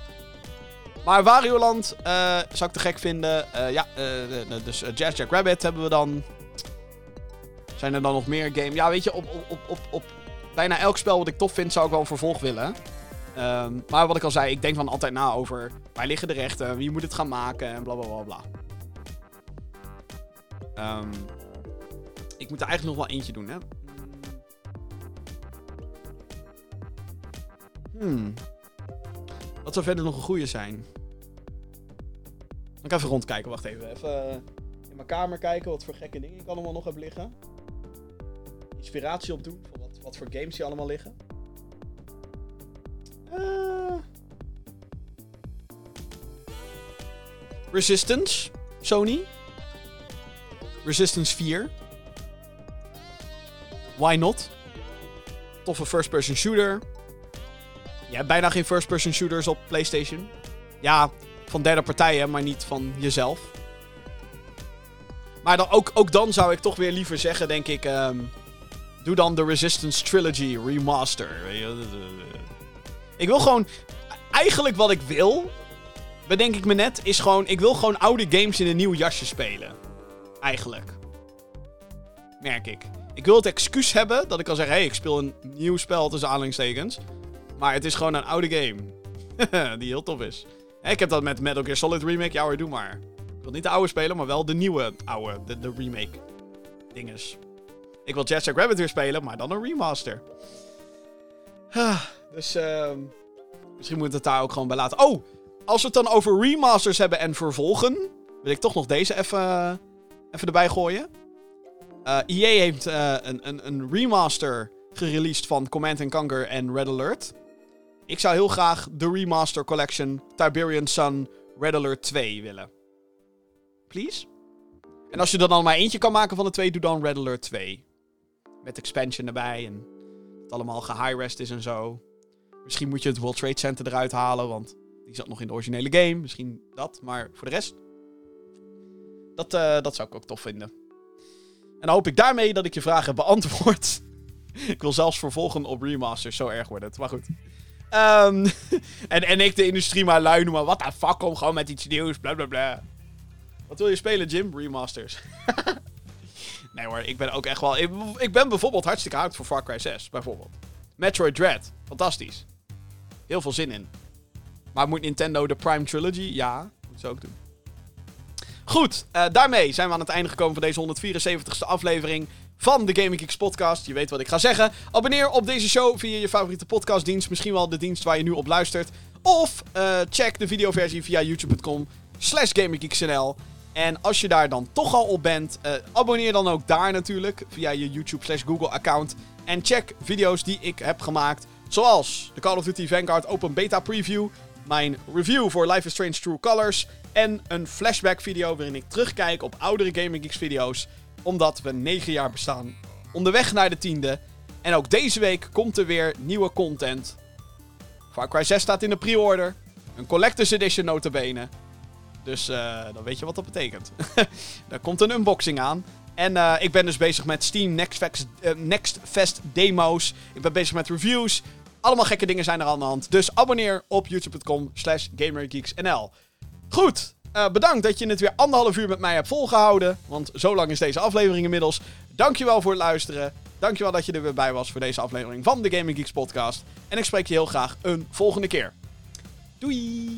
Maar Wario Land eh, zou ik te gek vinden. Eh, ja, eh, dus Jazz Jack Rabbit hebben we dan. Zijn er dan nog meer games? Ja, weet je, op, op, op, op, op bijna elk spel wat ik tof vind, zou ik wel een vervolg willen. Ehm, maar wat ik al zei, ik denk dan altijd na over waar liggen de rechten, wie moet het gaan maken en bla bla bla bla. Ehm, ik moet er eigenlijk nog wel eentje doen, hè? Hmm. Wat zou verder nog een goede zijn? Ik even rondkijken, wacht even. Even eh, in mijn kamer kijken wat voor gekke dingen ik allemaal nog heb liggen. Inspiratie opdoen van wat, wat voor games hier allemaal liggen. Eh. Resistance, Sony. Resistance 4. Why not? Toffe first-person shooter. Je hebt bijna geen first-person shooters op PlayStation. Ja, van derde partijen, maar niet van jezelf. Maar dan, ook, ook dan zou ik toch weer liever zeggen, denk ik... ehm, doe dan de Resistance Trilogy Remaster. Je, Ik wil gewoon... Eigenlijk wat ik wil, bedenk ik me net, is gewoon... Ik wil gewoon oude games in een nieuw jasje spelen. Eigenlijk. Merk ik. Ik wil het excuus hebben dat ik kan zeggen... Hé, hey, ik speel een nieuw spel tussen aanhalingstekens. Maar het is gewoon een oude game. die heel tof is. Ik heb dat met Metal Gear Solid Remake. Ja hoor, doe maar. Ik wil niet de oude spelen, maar wel de nieuwe oude. De, de remake dinges. Ik wil Jet Set Rabbit weer spelen, maar dan een remaster. Ah, dus ehm misschien moet het daar ook gewoon bij laten. Oh, als we het dan over remasters hebben en vervolgen, wil ik toch nog deze even, even erbij gooien. Eh EA heeft eh, een, een, een remaster gereleased van Command Conquer en Red Alert. Ik zou heel graag de remaster collection Tiberian Sun Red Alert 2 willen. Please? En als je er dan maar eentje kan maken van de twee, doe dan Red Alert 2. Met expansion erbij en het allemaal gehigh-rest is en zo. Misschien moet je het World Trade Center eruit halen, want die zat nog in de originele game. Misschien dat, maar voor de rest... Dat, eh, dat zou ik ook tof vinden. En dan hoop ik daarmee dat ik je vragen beantwoord. ik wil zelfs vervolgen op remasters, zo erg wordt het. Maar goed. Ehm, en, en ik de industrie maar lui noemen. Wat de fuck, kom gewoon met iets nieuws, bla bla bla. Wat wil je spelen, Jim? Remasters. nee hoor, ik ben ook echt wel... Ik, ik ben bijvoorbeeld hartstikke hard voor Far Cry 6, bijvoorbeeld. Metroid Dread, fantastisch. Heel veel zin in. Maar moet Nintendo de Prime Trilogy? Ja, moet ze ook doen. Goed, eh, daarmee zijn we aan het einde gekomen van deze 174ste aflevering van de Gaming Geeks podcast. Je weet wat ik ga zeggen. Abonneer op deze show via je favoriete podcastdienst. Misschien wel de dienst waar je nu op luistert. Of eh, check de videoversie via youtube.com slash. En als je daar dan toch al op bent, eh, abonneer dan ook daar natuurlijk via je YouTube slash Google account. En check video's die ik heb gemaakt. Zoals de Call of Duty Vanguard Open Beta Preview. Mijn review voor Life is Strange True Colors. En een flashback video waarin ik terugkijk op oudere Gaming Geeks video's. Omdat we 9 jaar bestaan. Onderweg naar de tiende. En ook deze week komt er weer nieuwe content. Far Cry 6 staat in de pre-order. Een Collector's Edition notabene. Dus eh, dan weet je wat dat betekent. Daar komt een unboxing aan. En eh, ik ben dus bezig met Steam Next Fest, eh, Next Fest demo's. Ik ben bezig met reviews. Allemaal gekke dingen zijn er aan de hand. Dus abonneer op youtube.com slash gamergeeksnl. Goed, eh, bedankt dat je het weer anderhalf uur met mij hebt volgehouden. Want zo lang is deze aflevering inmiddels. Dankjewel voor het luisteren. Dankjewel dat je er weer bij was voor deze aflevering van de Gaming Geeks podcast. En ik spreek je heel graag een volgende keer. Doei!